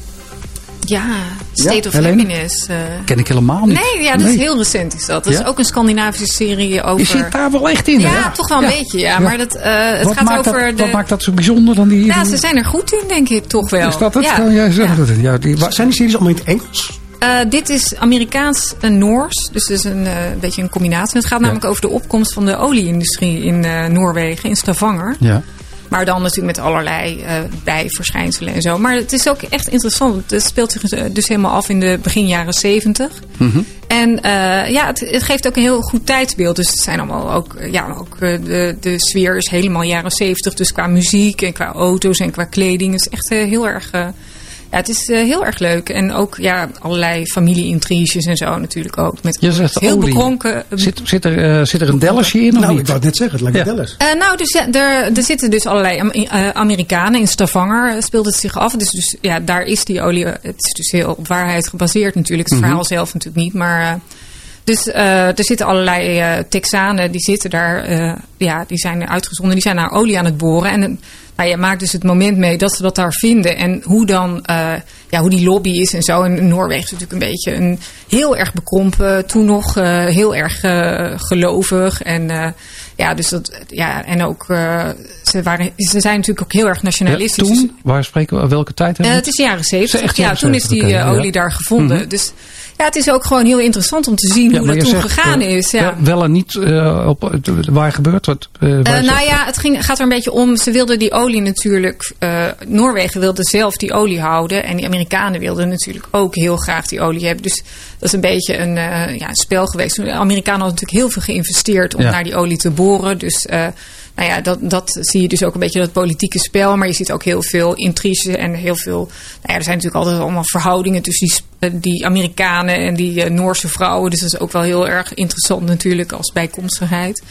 Ja, State of Helene? Happiness. eh. Ken ik helemaal niet. Nee, ja, dat is heel recent is dat. Dat Ja? is ook een Scandinavische serie over... Je zit daar wel echt in, hè? Ja, toch wel een beetje, ja. Maar dat, eh, het wat gaat maakt over dat, de... Wat maakt dat zo bijzonder dan die... Ja, ze zijn er goed in, denk ik, toch wel. Is dat het? Ja. Oh, ja, zo- Ja. ja, die, Zijn die series allemaal in het Engels? Eh, dit is Amerikaans en Noors. Dus het is een eh, beetje een combinatie. Het gaat namelijk over de opkomst van de olieindustrie in eh, Noorwegen, in Stavanger. ja. Maar dan natuurlijk met allerlei eh, bijverschijnselen en zo. Maar het is ook echt interessant. Het speelt zich eh, dus helemaal af in de begin jaren zeventig. Mhm. En eh, ja, het, het geeft ook een heel goed tijdsbeeld. Dus het zijn allemaal ook, ja, ook de, de sfeer is helemaal jaren zeventig. Dus qua muziek en qua auto's en qua kleding. Het is echt heel erg... eh, ja, het is eh, heel erg leuk. En ook ja, allerlei familie-intriges en zo natuurlijk ook. Met Je zegt heel olie. bekrompen... Zit, zit, er, eh, zit er een Dellersje in of Nou, ik niet? wou het net zeggen, het lijkt me Ja. Dallas. Eh, nou, dus ja, er, er zitten dus allerlei Am- eh, Amerikanen. In Stavanger eh, speelt het zich af. Dus, dus ja, daar is die olie. Het is dus heel op waarheid gebaseerd natuurlijk. Het verhaal zelf natuurlijk niet. Maar. Dus eh, er zitten allerlei eh, Texanen die zitten daar. eh, ja, die zijn uitgezonden. Die zijn naar olie aan het boren. En nou, je maakt dus het moment mee dat ze dat daar vinden. En hoe dan. ja, hoe die lobby is en zo. En Noorwegen is natuurlijk een beetje een heel erg bekrompen. Toen nog heel erg gelovig. En ja, dus dat. Ja, en ook. ze, waren, ze zijn natuurlijk ook heel erg nationalistisch. Toen, waar spreken we, welke tijd hebben we het is jaren Is 70. echt Ja, jaren toen is die 70, oké, ja. olie daar gevonden. Mhm. Dus ja, het is ook gewoon heel interessant om te zien Ja, hoe dat toen zegt, gegaan eh, is. Ja. wel- en niet eh, op, waar gebeurt wat? eh, waar nou dat? ja, het ging, gaat er een beetje om. Ze wilden die olie natuurlijk. Noorwegen wilde zelf die olie houden. En die Amerikanen wilden natuurlijk ook heel graag die olie hebben. Dus Dat is een beetje een, ja, spel geweest. De Amerikanen hadden natuurlijk heel veel geïnvesteerd om Ja. naar die olie te boren. Dus nou ja, dat, dat zie je dus ook een beetje dat politieke spel. Maar je ziet ook heel veel intriges en heel veel. Nou ja, er zijn natuurlijk altijd allemaal verhoudingen tussen die, die Amerikanen en die uh, Noorse vrouwen. Dus dat is ook wel heel erg interessant natuurlijk als bijkomstigheid.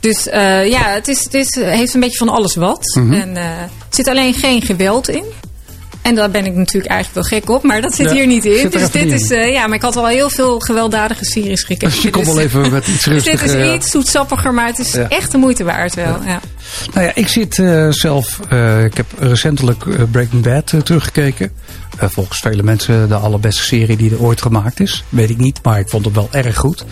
Dus uh, ja, het, is, het is, heeft een beetje van alles wat. Mhm. En uh, er zit alleen geen geweld in. En daar ben ik natuurlijk eigenlijk wel gek op, maar dat zit Ja, hier niet in. Dus dit is, uh, ja, maar ik had al heel veel gewelddadige series gekeken. Dus je komt wel even met iets dus dit is iets zoetsappiger, maar het is Ja. echt de moeite waard wel. Ja. Nou ja, ik zit uh, zelf, uh, ik heb recentelijk uh, Breaking Bad uh, teruggekeken. Uh, volgens vele mensen de allerbeste serie die er ooit gemaakt is. Weet ik niet, maar ik vond het wel erg goed.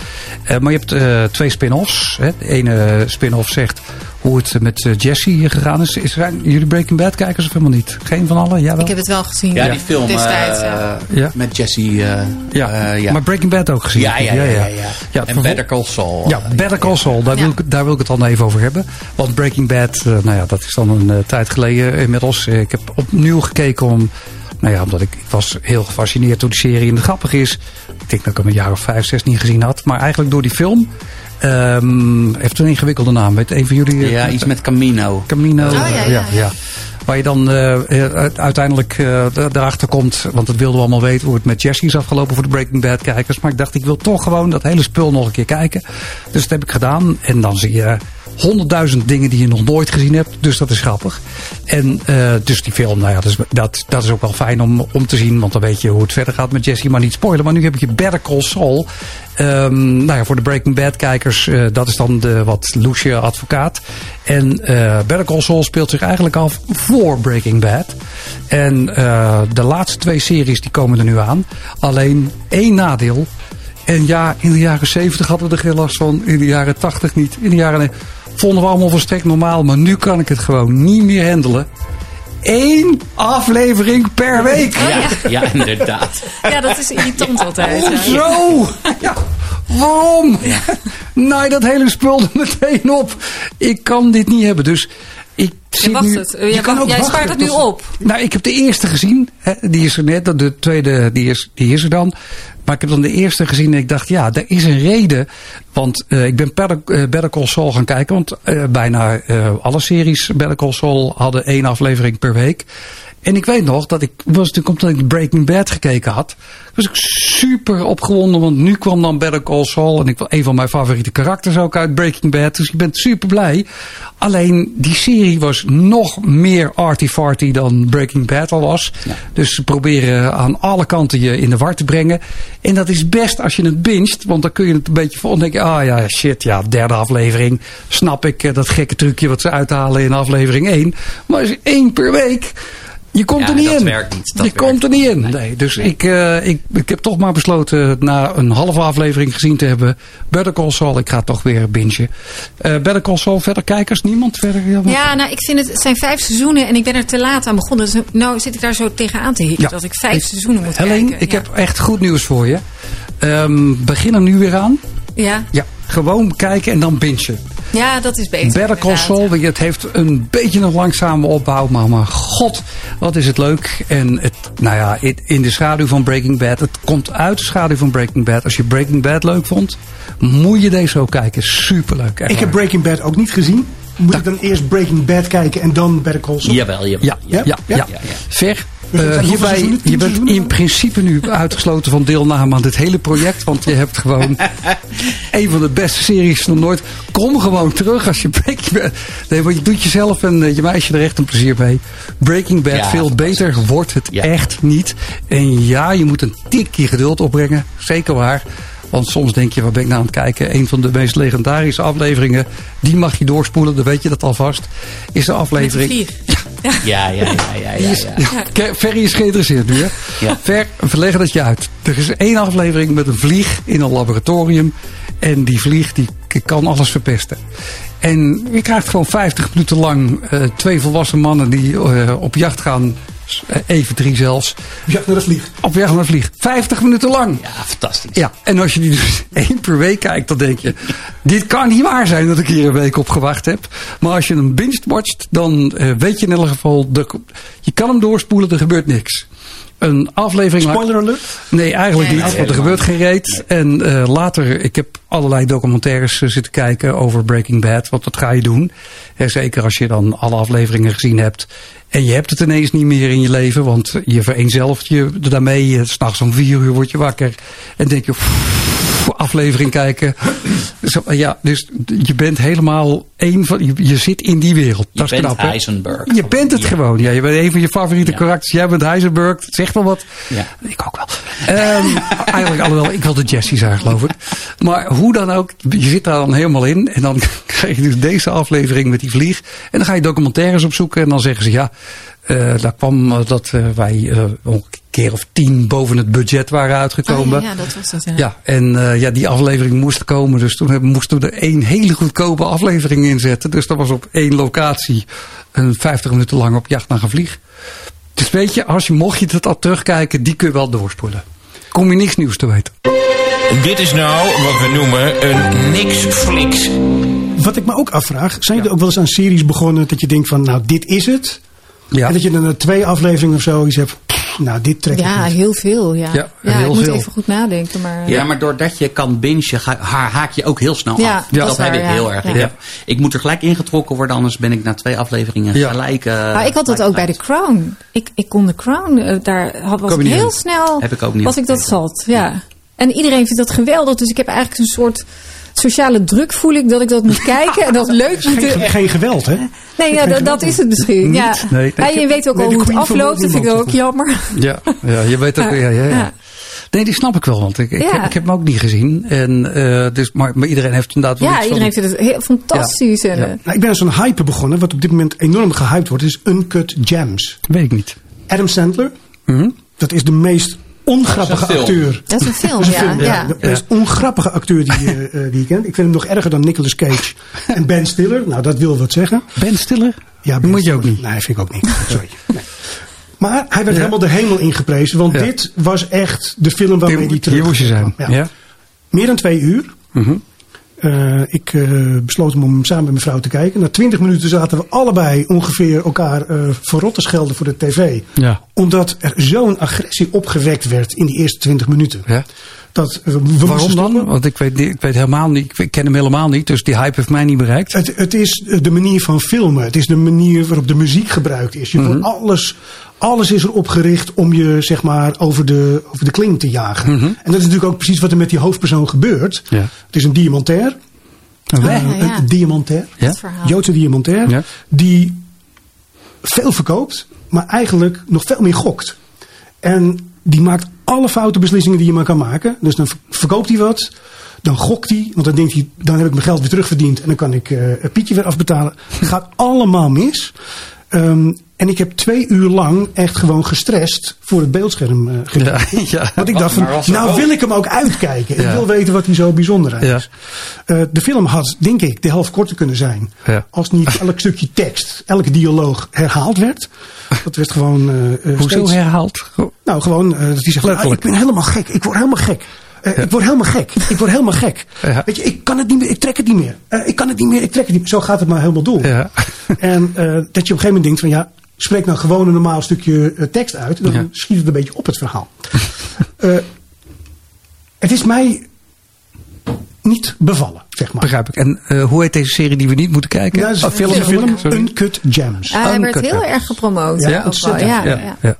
Uh, maar je hebt uh, twee spin-offs. Hè. De ene spin-off zegt hoe het met Jesse gegaan is. is zijn jullie Breaking Bad kijkers of helemaal niet? Geen van allen? Jawel? Ik heb het wel gezien. Ja, die film destijds. ja. Ja. met Jesse. uh, ja. uh, ja. maar Breaking Bad ook gezien? Ja, ja, ja. ja, ja. ja en Better Call Saul. Ja, Better Call Saul. Daar, wil ik, daar wil ik het dan even over hebben. Want Breaking Bad, uh, nou ja, dat is dan een uh, tijd geleden inmiddels. Ik heb opnieuw gekeken om... Nou ja, omdat ik, ik was heel gefascineerd door de serie. En het grappige is, ik denk dat ik hem een jaar of vijf, zes niet gezien had. Maar eigenlijk door die film... Um, heeft een ingewikkelde naam. Weet een van jullie? Ja, iets met Camino. Camino. Oh, ja, ja, ja. ja. Waar je dan uh, uiteindelijk uh, erachter komt, want dat wilden we allemaal weten, hoe het met Jesse is afgelopen voor de Breaking Bad kijkers. Maar ik dacht, ik wil toch gewoon dat hele spul nog een keer kijken. Dus dat heb ik gedaan. En dan zie je honderdduizend dingen die je nog nooit gezien hebt. Dus dat is grappig. En uh, dus die film, nou ja, dat is, dat, is ook wel fijn om, om te zien. Want dan weet je hoe het verder gaat met Jesse. Maar niet spoilen. Maar nu heb je Better Call Saul. Um, nou ja, voor de Breaking Bad kijkers, uh, dat is dan de wat loesje advocaat. En uh, Better Call Saul speelt zich eigenlijk af voor Breaking Bad. En uh, de laatste twee series die komen er nu aan. Alleen één nadeel. En ja, in de jaren 70 hadden we er geen last van. In de jaren 80 niet. In de jaren vonden we allemaal volstrekt normaal. Maar nu kan ik het gewoon niet meer handelen. Eén aflevering per week. Oh, ja, ja, inderdaad. Ja, dat is irritant altijd. Ja. Zo! Ja, waarom? Ja. Nou, dat hele spul er meteen op. Ik kan dit niet hebben. Dus ik je wacht nu, het. Je kan ook jij spaart het nu op. Nou, ik heb de eerste gezien. Hè, die is er net. De tweede, die is, die is er dan. Maar ik heb dan de eerste gezien en ik dacht, ja, er is een reden. Want uh, ik ben Better, uh, Better Call Saul gaan kijken. Want uh, bijna alle series Better Call Saul hadden één aflevering per week. En ik weet nog dat ik, was natuurlijk omdat ik Breaking Bad gekeken had, was ik super opgewonden, want nu kwam dan Better Call Saul en ik een van mijn favoriete karakters ook uit Breaking Bad, dus ik ben super blij. Alleen die serie was nog meer arty-farty dan Breaking Bad al was. Ja. Dus ze proberen aan alle kanten je in de war te brengen. En dat is best als je het binget, want dan kun je het een beetje vol denken, ah ja, shit, ja, derde aflevering, snap ik dat gekke trucje wat ze uithalen in aflevering 1. Maar als één per week, je komt ja, er niet dat in. Werkt niet, dat je komt er niet in. Nee, nee dus nee. Ik, uh, ik, ik heb toch maar besloten na een halve aflevering gezien te hebben. Better Call Saul, ik ga toch weer bingen. Uh, Better Call Saul, verder kijkers? Niemand verder? Ja, ja, nou ik vind het, het zijn vijf seizoenen en ik ben er te laat aan begonnen. Dus nou zit ik daar zo tegenaan te hikken ja. dat ik vijf ik, seizoenen moet Helene, kijken. ik heb echt goed nieuws voor je. Um, begin er nu weer aan. Ja. Ja, gewoon kijken en dan bingen. Ja, dat is beter. Better Call Saul, het heeft een beetje een langzame opbouw, maar, maar god, wat is het leuk. En het, nou ja, in de schaduw van Breaking Bad, het komt uit de schaduw van Breaking Bad. Als je Breaking Bad leuk vond, moet je deze ook kijken. Superleuk. Ik heb Breaking Bad ook niet gezien. Moet da ik dan eerst Breaking Bad kijken en dan Better Call Saul? Jawel, jawel. Ja, ja, ja. ja, ja. ja. Ver, uh, hierbij, je bent in principe nu uitgesloten van deelname aan dit hele project. Want je hebt gewoon een van de beste series nog nooit. Kom gewoon terug als je Breaking Bad... Nee, want je doet jezelf en uh, je meisje er echt een plezier mee. Breaking Bad, ja, veel beter wordt het ja. echt niet. En ja, je moet een tikje geduld opbrengen. Zeker waar. Want soms denk je, waar ben ik nou aan het kijken? Een van de meest legendarische afleveringen. Die mag je doorspoelen, dan weet je dat alvast. Is de aflevering... Ja. Ja, ja, ja, ja, ja, is, ja. Ferry is geïnteresseerd nu, hè? Ja. Ver, we leggen het je uit. Er is één aflevering met een vlieg in een laboratorium. En die vlieg die kan alles verpesten. En je krijgt gewoon 50 minuten lang uh, twee volwassen mannen die uh, op jacht gaan. Even drie zelfs. Op jacht naar de vlieg. Op jacht naar de vlieg. 50 minuten lang. Ja, fantastisch. Ja, en als je die dus één per week kijkt, dan denk je... dit kan niet waar zijn dat ik hier een week op gewacht heb. Maar als je hem binge watcht, dan uh, weet je in ieder geval... De, je kan hem doorspoelen, er gebeurt niks. een aflevering. Spoiler alert? Nee, eigenlijk Nee, niet. Want er gebeurt geen reet. En eh, later, ik heb allerlei documentaires eh, zitten kijken over Breaking Bad. Want dat ga je doen. Hè, zeker als je dan alle afleveringen gezien hebt. En je hebt het ineens niet meer in je leven. Want je vereenzelvigt je daarmee. Eh, S'nachts om vier uur word je wakker. En denk je, pff, aflevering kijken. Zo, ja, dus je bent helemaal één van... Je, je zit in die wereld. Je dat is bent knap, hè? Heisenberg. Je bent het Ja. gewoon. Ja, je bent een van je favoriete Ja. karakters. Jij bent Heisenberg. Dat zegt wel wat. Ja. Ik ook wel. Ehm, eigenlijk alhoewel, ik wil de Jessie zijn geloof ik. Maar hoe dan ook, je zit daar dan helemaal in. En dan krijg je dus deze aflevering met die vlieg. En dan ga je documentaires opzoeken. En dan zeggen ze ja, eh daar kwam eh, dat eh, wij eh, een keer of tien boven het budget waren uitgekomen. Oh, ja, ja, dat was dat. Ja. Ja, en ja, die aflevering moest komen. Dus toen moesten we er één hele goedkope aflevering in zetten. Dus dat was op één locatie een 50 minuten lang op jacht naar een vlieg. Dus weet je, als je, mocht je het al terugkijken, die kun je wel doorspoelen. Kom je niks nieuws te weten. Dit is nou wat we noemen een niks-fliks. Wat ik me ook afvraag, zijn jullie ook wel eens aan series begonnen dat je denkt van, nou, dit is het? Ja, En dat je dan na twee afleveringen of zo iets hebt, nou, dit trek ik Ja, niet. heel veel. Ja, Ja, ja, heel ik moet veel. even goed nadenken. Maar, Ja, maar doordat je kan bingen, haak je ook heel snel Ja, af. dat dat heb ik ja. heel erg. Ja. Ik, heb, ik moet er gelijk ingetrokken worden, anders ben ik na twee afleveringen Ja. gelijk... eh, maar ik had dat ook bij de kwijt. Crown. Ik, ik kon de Crown, eh, daar had, was ik heel in. snel. Heb ik ook niet Was ik dat zat, ja. En iedereen vindt dat geweldig. Dus ik heb eigenlijk een soort sociale druk voel ik dat ik dat moet kijken. En dat is leuk Geen, moeten... geen geweld, hè? Nee, ja, dat, dat is het misschien. Niet? Ja. Nee, nee. Ja, je weet ook Nee, al hoe het afloopt. Dat vind ik ook jammer. ja, ja, je weet ook. Ja, ja, ja. Ja. Nee, die snap ik wel, want ik, ik, Ja. heb, ik heb hem ook niet gezien. En, eh, dus, maar, maar iedereen heeft inderdaad wel Ja, iets iedereen van, vindt het heel fantastisch. En, Ja. eh, Nou, ik ben aan zo'n hype begonnen, wat op dit moment enorm gehyped wordt, is Uncut Gems. Weet ik niet. Adam Sandler, Mhm. dat is de meest ongrappige Dat is een acteur. Dat is een film, Dat is een ja. ja. De meest ongrappige acteur die, je, eh, die je kent. Ik vind hem nog erger dan Nicolas Cage en Ben Stiller. Nou, dat wil wat zeggen. Ben Stiller? Ja, Ben moet je ook niet. Nee, vind ik ook niet. Sorry. Nee. Maar hij werd helemaal de hemel ingeprezen. Want Ja. dit was echt de film waarmee hij Hier, terug hier moest je zijn. Meer dan twee uur. Mhm. Eh, ik eh, besloot hem om samen met mijn vrouw te kijken. Na twintig minuten zaten we allebei ongeveer elkaar eh verrot te schelden voor de tv. Ja. Omdat er zo'n agressie opgewekt werd in die eerste twintig minuten. Ja. Dat, we Waarom dan? Want ik weet, niet- ik weet helemaal niet. Ik ken hem helemaal niet. Dus die hype heeft mij niet bereikt. Het, het is de manier van filmen. Het is de manier waarop de muziek gebruikt is. Je Mhm. wordt alles, alles is erop gericht om je zeg maar, over, de, over de kling te jagen. En dat is natuurlijk ook precies wat er met die hoofdpersoon gebeurt. Mhm. Ja. Het is een diamantair. Een Ja. Een diamantair. Joodse diamantair. Ja. Die veel verkoopt, maar eigenlijk nog veel meer gokt. En die maakt alle foute beslissingen die je maar kan maken. Dus dan ver- verkoopt hij wat. Dan gokt hij, want dan denkt hij, dan heb ik mijn geld weer terugverdiend. En dan kan ik eh Pietje weer afbetalen. Het gaat allemaal mis. Ehm, en ik heb twee uur lang echt gewoon gestrest voor het beeldscherm eh gekeken. Ja, ja. Want ik dacht van, nou ook- wil ik hem ook uitkijken. Ja. Ik wil weten wat hij zo bijzonder aan is. Eh, de film had, denk ik, de helft korter kunnen zijn. Ja. Als niet elk stukje tekst, elke dialoog herhaald werd. Dat werd gewoon eh, Hoezo steeds... herhaald? Nou, gewoon, dat hij zegt, ah, ik ben helemaal gek. Ik word helemaal gek. Eh, Ik word helemaal gek. Ik word helemaal gek. Ja. Weet je, ik kan het niet meer. Ik trek het niet meer. Eh, ik kan het niet meer. Ik trek het niet meer. Zo gaat het maar helemaal door. Ja. En eh, dat je op een gegeven moment denkt van ja, spreek nou gewoon een normaal stukje eh, tekst uit. Dan Ja. schiet het een beetje op het verhaal. Eh, het is mij niet bevallen, zeg maar. Begrijp ik. En eh, hoe heet deze serie die we niet moeten kijken? Ja, dat is Oh, een film, film. Sorry. Uncut Gems. Ah, hij werd heel erg gepromoot. Ja. Ja, ja, ja. ja.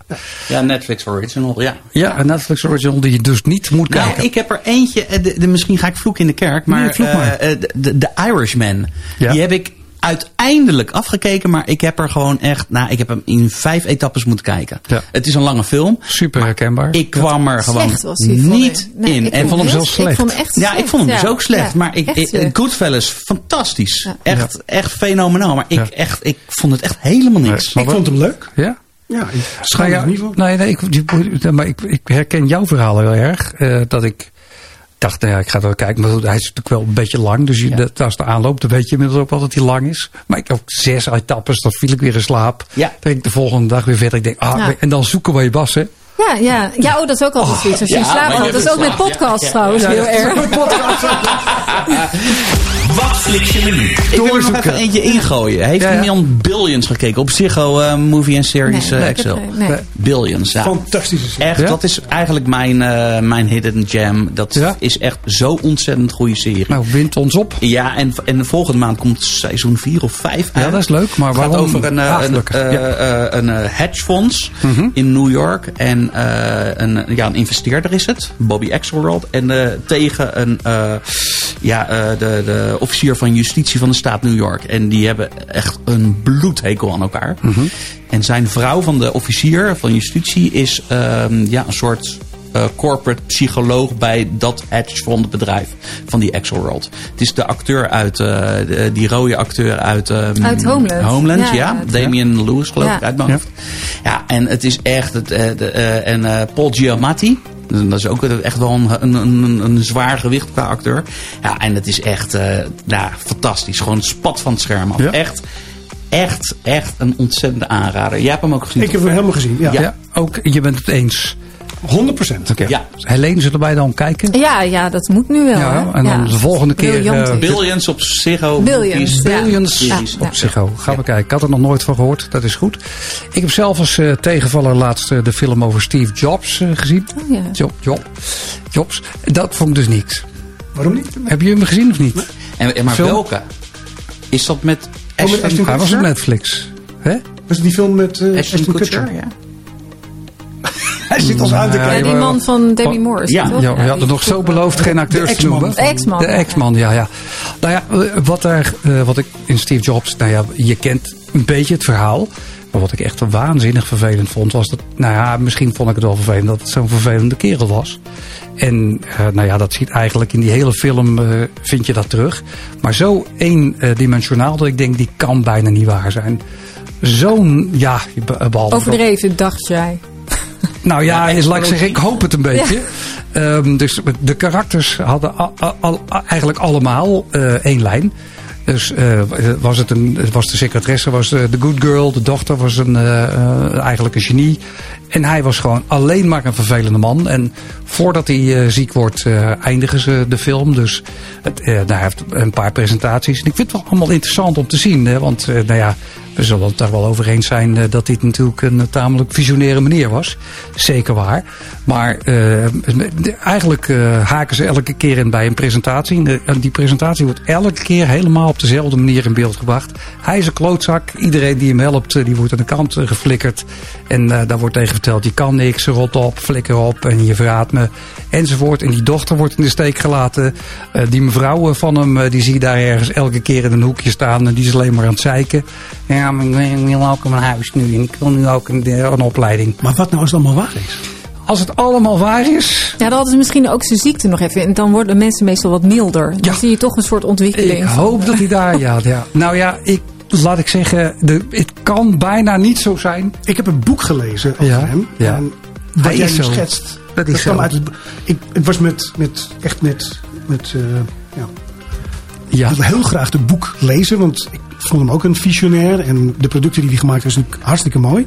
Ja, Netflix Original, ja. ja, een Netflix original die je dus niet moet Nou, kijken. ik heb er eentje, de, de- misschien ga ik vloeken in de kerk, maar, Nee, vloek maar. de, de, de Irishman, Ja. die heb ik uiteindelijk afgekeken, maar ik heb er gewoon echt, nou, ik heb hem in vijf etappes moeten kijken. Ja. Het is een lange film. Super herkenbaar. Ik kwam er gewoon Slecht was hij, vond niet. Nee, in. ik en vond hem zelfs slecht. Ik vond hem echt ja, ik vond hem dus ja. ook slecht. Ja, maar ik, ik. Goodfellas, fantastisch. Ja. Echt, echt fenomenaal. Maar ik, Ja. echt, ik vond het echt helemaal niks. Ik vond hem leuk. Ja? Ja, ik Nou niet nee, nee, ik, maar ik, ik herken jouw verhaal heel erg. eh, dat ik dacht, nou ja, ik ga wel kijken. Maar goed, hij is natuurlijk wel een beetje lang. Dus Ja. dat, als de aanloop, dan weet je inmiddels ook wel dat hij lang is. Maar ik heb ook zes etappes, dan viel ik weer in slaap. Ja. Dan ik de volgende dag weer verder. Ik denk, ah, Ja. en dan zoeken waar je was, hè. Ja, ja. ja, oh, dat is ook altijd zoiets. Als je in ja, slaap maar valt. je Dat is ook met podcasts trouwens heel erg. Wat wekelijkse menu. Ik wil er nog Doorzoeken. even eentje ingooien. Heeft Ja, ja. iemand Billions gekeken? Op Ziggo eh, Movie and Series Nee, eh, Excel. nee. Billions, ja. Fantastische serie. Echt, Ja? dat is eigenlijk mijn, eh, mijn hidden gem. Dat Ja? is echt zo ontzettend goede serie. Nou, wind ons op. Ja, en, en de volgende maand komt seizoen 4 of 5 uit. Ja, dat is leuk. Maar Het gaat waarom? over een, eh, Ah, een, een eh, hedgefonds Mhm. in New York. En eh, een, ja, een investeerder is het, Bobby Axelrod. En eh, tegen een, eh, ja, eh, de, de officier van justitie van de staat New York. En die hebben echt een bloedhekel aan elkaar. Mhm. En zijn vrouw van de officier van justitie is ehm, ja, een soort eh, corporate psycholoog bij dat hedgefondbedrijf van die Axelrod. Het is de acteur uit, eh, die rode acteur uit, ehm, Uit Homeland. Homeland, ja. Ja, ja. Damian Lewis geloof Ja. ik uit mijn hoofd. Ja, en het is echt, het, eh, de, eh, en eh, Paul Giamatti. Dat is ook echt wel een, een, een, een zwaar gewicht qua acteur. Ja, en het is echt eh, nou, fantastisch. Gewoon het spat van het scherm af. Ja. Echt, echt, echt een ontzettende aanrader. Jij hebt hem ook gezien. Ik heb hem helemaal gezien. Ja, Ja. Ja, ook je bent het eens. 100 procent. Oké. Ja. Helene, zullen wij dan kijken? Ja, ja, dat moet nu wel. Ja, en dan de volgende keer, eh, het. Billions op Ziggo. Billions. Billions Ja, op. Psycho. Gaan we kijken. Ik had er nog nooit van gehoord. Dat is goed. Ik heb zelf als eh, tegenvaller laatst eh, de film over Steve Jobs gezien. Oh, ja. Job, Job, Jobs. Dat vond ik dus niks. Waarom niet? Heb je hem gezien of niet? En, en maar Film? welke? Is dat met met Ashton, Hij was op Kutcher? Netflix. Hè? Was het die film met eh Ashton Ashton Kutcher, Kutcher? ja. Hij zit ons aan te Ja, Ja, kijken. die man van Debbie Morris. Ja, toch? Ja, je had die er nog zo beloofd geen acteurs te noemen. De ex-man. De ex-man, ja, ja. Nou ja, eh, wat, er, eh, wat ik in Steve Jobs, nou ja, je kent een beetje het verhaal. Maar wat ik echt waanzinnig vervelend vond, was dat, nou ja, misschien vond ik het wel vervelend dat het zo'n vervelende kerel was. En eh, nou ja, dat ziet eigenlijk in die hele film, eh, vind je dat terug. Maar zo eendimensionaal dat ik denk, die kan bijna niet waar zijn. Zo'n, ja, be- behalve... Overdreven, dacht jij. Nou ja, is, laat ik zeggen, ik hoop het een beetje. Ehm, dus de karakters hadden al- eigenlijk allemaal eh, één lijn. Dus eh, was het een, was de secretaresse was de good girl, de dochter was een, eh, eigenlijk een genie. En hij was gewoon alleen maar een vervelende man. En voordat hij ziek wordt, eindigen ze de film. Dus het, nou, hij heeft een paar presentaties. En ik vind het wel allemaal interessant om te zien. Hè, want nou ja, we zullen het daar wel over eens zijn eh, dat dit natuurlijk een eh, tamelijk visionaire meneer was. Zeker waar. Maar eh, eigenlijk haken ze elke keer in bij een presentatie. En En die presentatie wordt elke keer helemaal op dezelfde manier in beeld gebracht. Hij is een klootzak. Iedereen die hem helpt, die wordt aan de kant geflikkerd. En daar wordt tegen verteld, je kan niks, rot op, flikker op en je verraadt me. Enzovoort. En die dochter wordt in de steek gelaten. Die mevrouw van hem, die zie je daar ergens elke keer in een hoekje staan. En die is alleen maar aan het zeiken. Ja, maar ik wil ook een huis nu. En ik wil nu ook een, een opleiding. Maar wat nou als het allemaal waar is? Als het allemaal waar is, Ja, dan hadden ze misschien ook zijn ziekte nog even. En dan worden mensen meestal wat milder. Dan Ja. zie je toch een soort ontwikkeling. ik hoop dat hij daar, ja, ja. Nou ja, ik, laat ik zeggen, de, het kan bijna niet zo zijn. Ik heb een boek gelezen over Ja, hem. ja. En wat jij is schetst, Dat is kwam zo. uit het, ik, ik was met, met, echt met, met eh, ja, Ja, ik wil heel graag het boek lezen, want ik vond hem ook een visionair. En de producten die hij gemaakt heeft, is natuurlijk hartstikke mooi.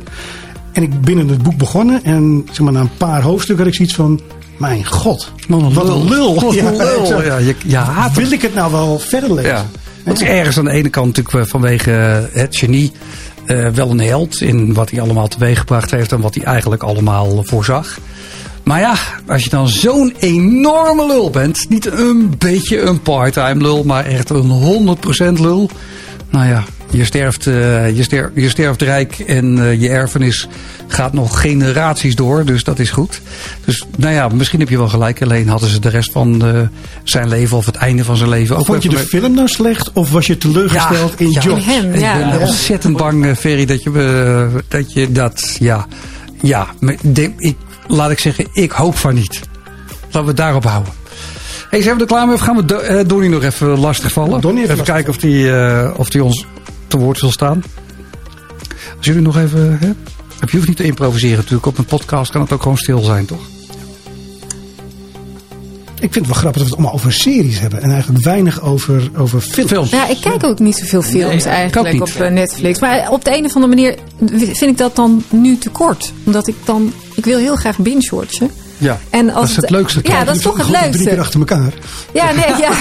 En ik ben in het boek begonnen en zeg maar, na een paar hoofdstukken had ik zoiets van... Mijn god, wat een wat lul. een lul. Wat Ja, een lul. zo. Ja, je, je haat hem. Wil ik het nou wel verder lezen? Ja. Het is ergens aan de ene kant natuurlijk eh, vanwege eh, het genie eh, wel een held in wat hij allemaal teweeggebracht heeft en wat hij eigenlijk allemaal voorzag. Maar ja, als je dan zo'n enorme lul bent, niet een beetje een part-time lul, maar echt een 100% lul. Nou ja, je sterft, eh, je sterft, je sterft rijk en eh, je erfenis gaat nog generaties door, dus dat is goed. Dus nou ja, misschien heb je wel gelijk. Alleen hadden ze de rest van eh, zijn leven of het einde van zijn leven ook Vond je de film nou slecht of was je teleurgesteld in ja. Jobs? In hem, ik ja. ben ontzettend bang, eh, Ferry, dat je, dat je dat, ja, ja, ik, laat ik zeggen, ik hoop van niet. Laten we het daarop houden. Hey, zijn we er klaar mee? Of gaan we Do- eh, Donnie nog even lastigvallen? Donnie even even kijken of die, eh, of die ons te woord wil staan. Als jullie nog even, hè? Je hoeft niet te improviseren natuurlijk. Op een podcast kan het ook gewoon stil zijn, toch? Ik vind het wel grappig dat we het allemaal over series hebben. En eigenlijk weinig over, over films. Films. Ja, ik kijk ook niet zoveel films eigenlijk op eh, Netflix. Maar op de een of andere manier vind ik dat dan nu te kort. Omdat ik dan... Ik wil heel graag binge-watchen. Ja. En als Dat is het leukste. Ja, dat is toch het Gewoon Drie keer leukste. achter elkaar. Ja, nee, ja.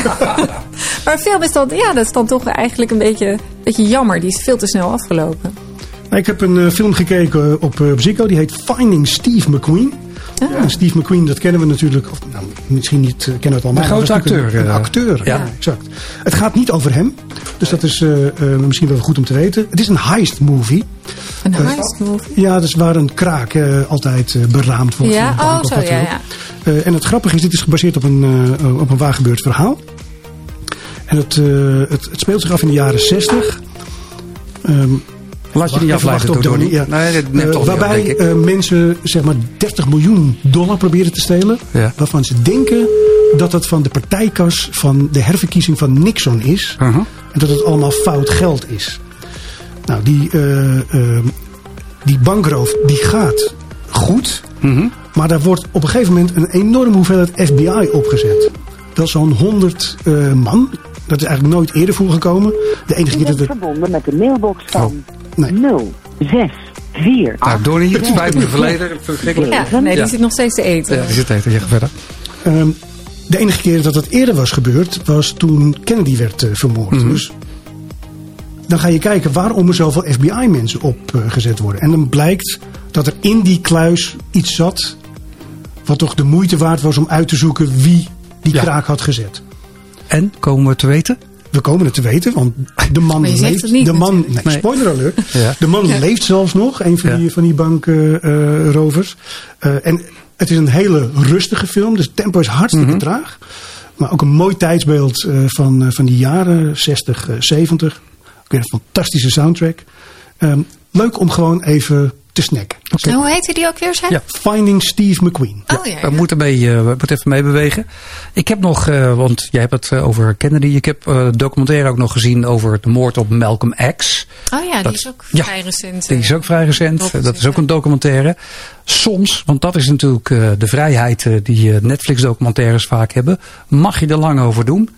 Maar film is dan, ja, dat is dan toch eigenlijk een beetje, beetje jammer. Die is veel te snel afgelopen. Nou, Ik heb een eh, film gekeken op uh, Zico. Die heet Finding Steve McQueen. Steve McQueen, dat kennen we natuurlijk. Of, nou, misschien niet eh, kennen we het allemaal. Een grote acteur, Een, een eh, acteur, ja. ja. exact. Het gaat niet over hem. Dus dat is eh, misschien wel goed om te weten. Het is een heist movie. Een heist movie. Ja, dus waar een kraak altijd beraamd wordt. Ja, oh, zo, ja, ja. En het grappige is, dit is gebaseerd op een, op een waar gebeurd verhaal. En het, het, het speelt zich af in de jaren 60. Ehm, Laat je Wacht, niet afleiden door op Donnie. Ja. Nee, dat neemt Eh, toch niet op, waarbij denk ik. eh, mensen zeg maar 30 miljoen dollar proberen te stelen. Ja. Waarvan ze denken dat het van de partijkas van de herverkiezing van Nixon is. Uh-huh. En dat het allemaal fout geld is. Nou, die, eh, eh, die bankroof die gaat goed. Mhm. Maar daar wordt op een gegeven moment een enorme hoeveelheid FBI opgezet. Dat is zo'n 100 eh, man. Dat is eigenlijk nooit eerder voorgekomen. De enige keer dat het... verbonden met de mailbox van nee. 0 6 4 Nou, Donnie, het spijt me verleden. Ja, nee, die Ja. zit nog steeds te eten. Ja, die zit eten. Je gaat verder. Ehm, de enige keer dat dat eerder was gebeurd, was toen Kennedy werd eh, vermoord. Mhm. Dus dan ga je kijken waarom er zoveel FBI-mensen opgezet worden. En dan blijkt dat er in die kluis iets zat. wat toch de moeite waard was om uit te zoeken wie die Ja. kraak had gezet. En, komen we te weten? We komen het te weten, want de man Maar je zegt leeft. het niet de man, nee, spoiler alert. Ja. De man leeft zelfs nog, een van Ja. die, van die bankrovers. en het is een hele rustige film, dus het tempo is hartstikke Mhm. traag. Maar ook een mooi tijdsbeeld eh, van, eh, van die jaren 60, eh, 70. Ook weer een fantastische soundtrack. Ehm, leuk om gewoon even te snacken. En hoe heette die ook weer, zei? Ja. Finding Steve McQueen. Oh ja, ja. We moeten, mee, eh, we moeten even meebewegen. Ik heb nog, eh, want jij hebt het eh, over Kennedy. Ik heb documentaire ook nog gezien over de moord op Malcolm X. Oh ja, die is ook vrij recent. Die is ook vrij recent. Dat is ook een documentaire. Soms, want dat is natuurlijk de vrijheid die eh, Netflix-documentaires vaak hebben, mag je er lang over doen.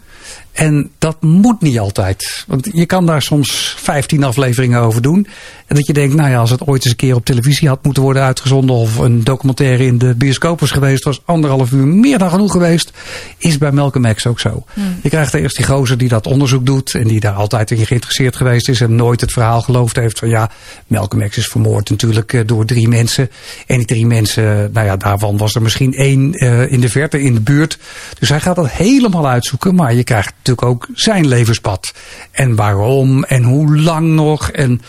En dat moet niet altijd. Want je kan daar soms 15 afleveringen over doen. En dat je denkt, nou ja, als het ooit eens een keer op televisie had moeten worden uitgezonden. of een documentaire in de bioscoop was geweest. was anderhalf uur meer dan genoeg geweest. Is bij Malcolm X ook zo. Je krijgt eerst die gozer die dat onderzoek doet. en die daar altijd in geïnteresseerd geweest is. en nooit het verhaal geloofd heeft van ja, Malcolm X is vermoord natuurlijk eh, door drie mensen. En die drie mensen, nou ja, daarvan was er misschien één eh, in de verte in de buurt. Dus hij gaat dat helemaal uitzoeken. Maar je krijgt natuurlijk ook zijn levenspad. En waarom en hoe lang nog. En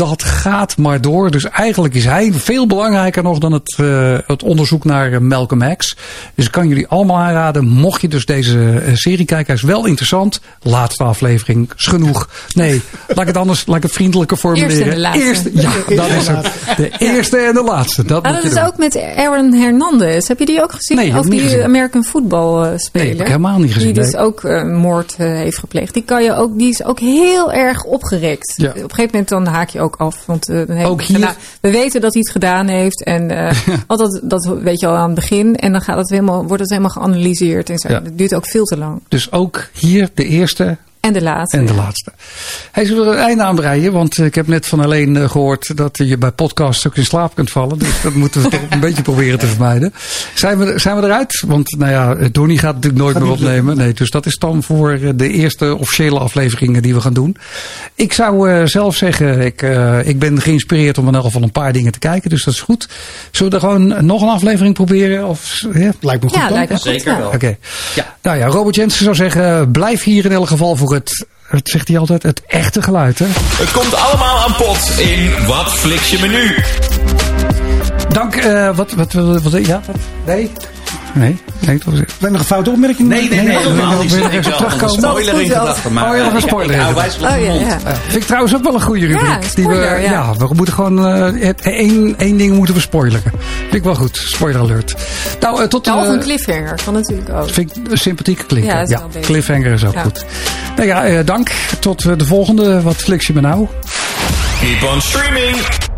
dat gaat maar door. Dus eigenlijk is hij veel belangrijker nog dan het, eh, het onderzoek naar eh, Malcolm X. Dus ik kan jullie allemaal aanraden. Mocht je dus deze eh, serie kijken, hij is wel interessant. Laatste aflevering is genoeg. Nee, laat ik het anders, laat ik het vriendelijker formuleren. Eerste en de laatste. Eerste- ja, dat is het. De eerste en de laatste. Dat Ah, dat is doen. ook met Aaron Hernandez. Heb je die ook gezien? Nee, of die gezien. American football speler? Nee, heb ik helemaal niet gezien, Die dus nee. ook eh, moord heeft gepleegd. Die, kan je ook, die is ook heel erg opgerekt. Ja. Op een gegeven moment dan haak je ook af. Want, eh, dan heeft Ook hier? we weten dat hij het gedaan heeft. En eh, want dat, dat weet je al aan het begin. En dan gaat het helemaal, wordt het helemaal geanalyseerd. En zo. Ja. Dat duurt ook veel te lang. Dus ook hier de eerste En de laatste. En de laatste. Hij zullen we er een einde aan breien, want eh, ik heb net van alleen eh, gehoord dat je bij podcasts ook in slaap kunt vallen. Dus dat moeten we toch een beetje proberen te vermijden. Zijn we, zijn we eruit? Want nou ja, Donnie gaat natuurlijk nooit Gaat meer opnemen. Nee, dus dat is dan voor eh, de eerste officiële afleveringen die we gaan doen. Ik zou eh, zelf zeggen, ik, eh, ik ben geïnspireerd om in elk geval een paar dingen te kijken. Dus dat is goed. Zullen we er gewoon nog een aflevering proberen? Of, ja? Lijkt me goed. Ja, lijkt me. Zeker wel. Oké. Ja. Nou ja, Robert Jensen zou zeggen, blijf hier in elk geval voor het, het zegt hij altijd, het echte geluid. Hè? Het komt allemaal aan bod in Wat Fliks je menu. Dank, eh, wat, wat, wat, wat, ja, wat, nee, nee, was het. Ben nog een foute opmerking? Nee, nee, nee. helemaal niet. Ik wil terugkomen? spoiler in gedachten. Oh, ja, nog een eh, spoiler in gedachten. Oh. Vind ik trouwens ook wel een goede rubriek. Ja, die we, spoiler, ja. ja, we moeten gewoon eh, één, één ding moeten we spoileren. Vind ik wel goed. Spoiler alert. Nou, eh, tot eh, een cliffhanger kan natuurlijk ook. Vind ik een sympathieke klinker. Ja, cliffhanger is ook Ja. goed. Nou ja, eh, dank. Tot eh, de volgende. Wat fliks je me nou? Keep on streaming.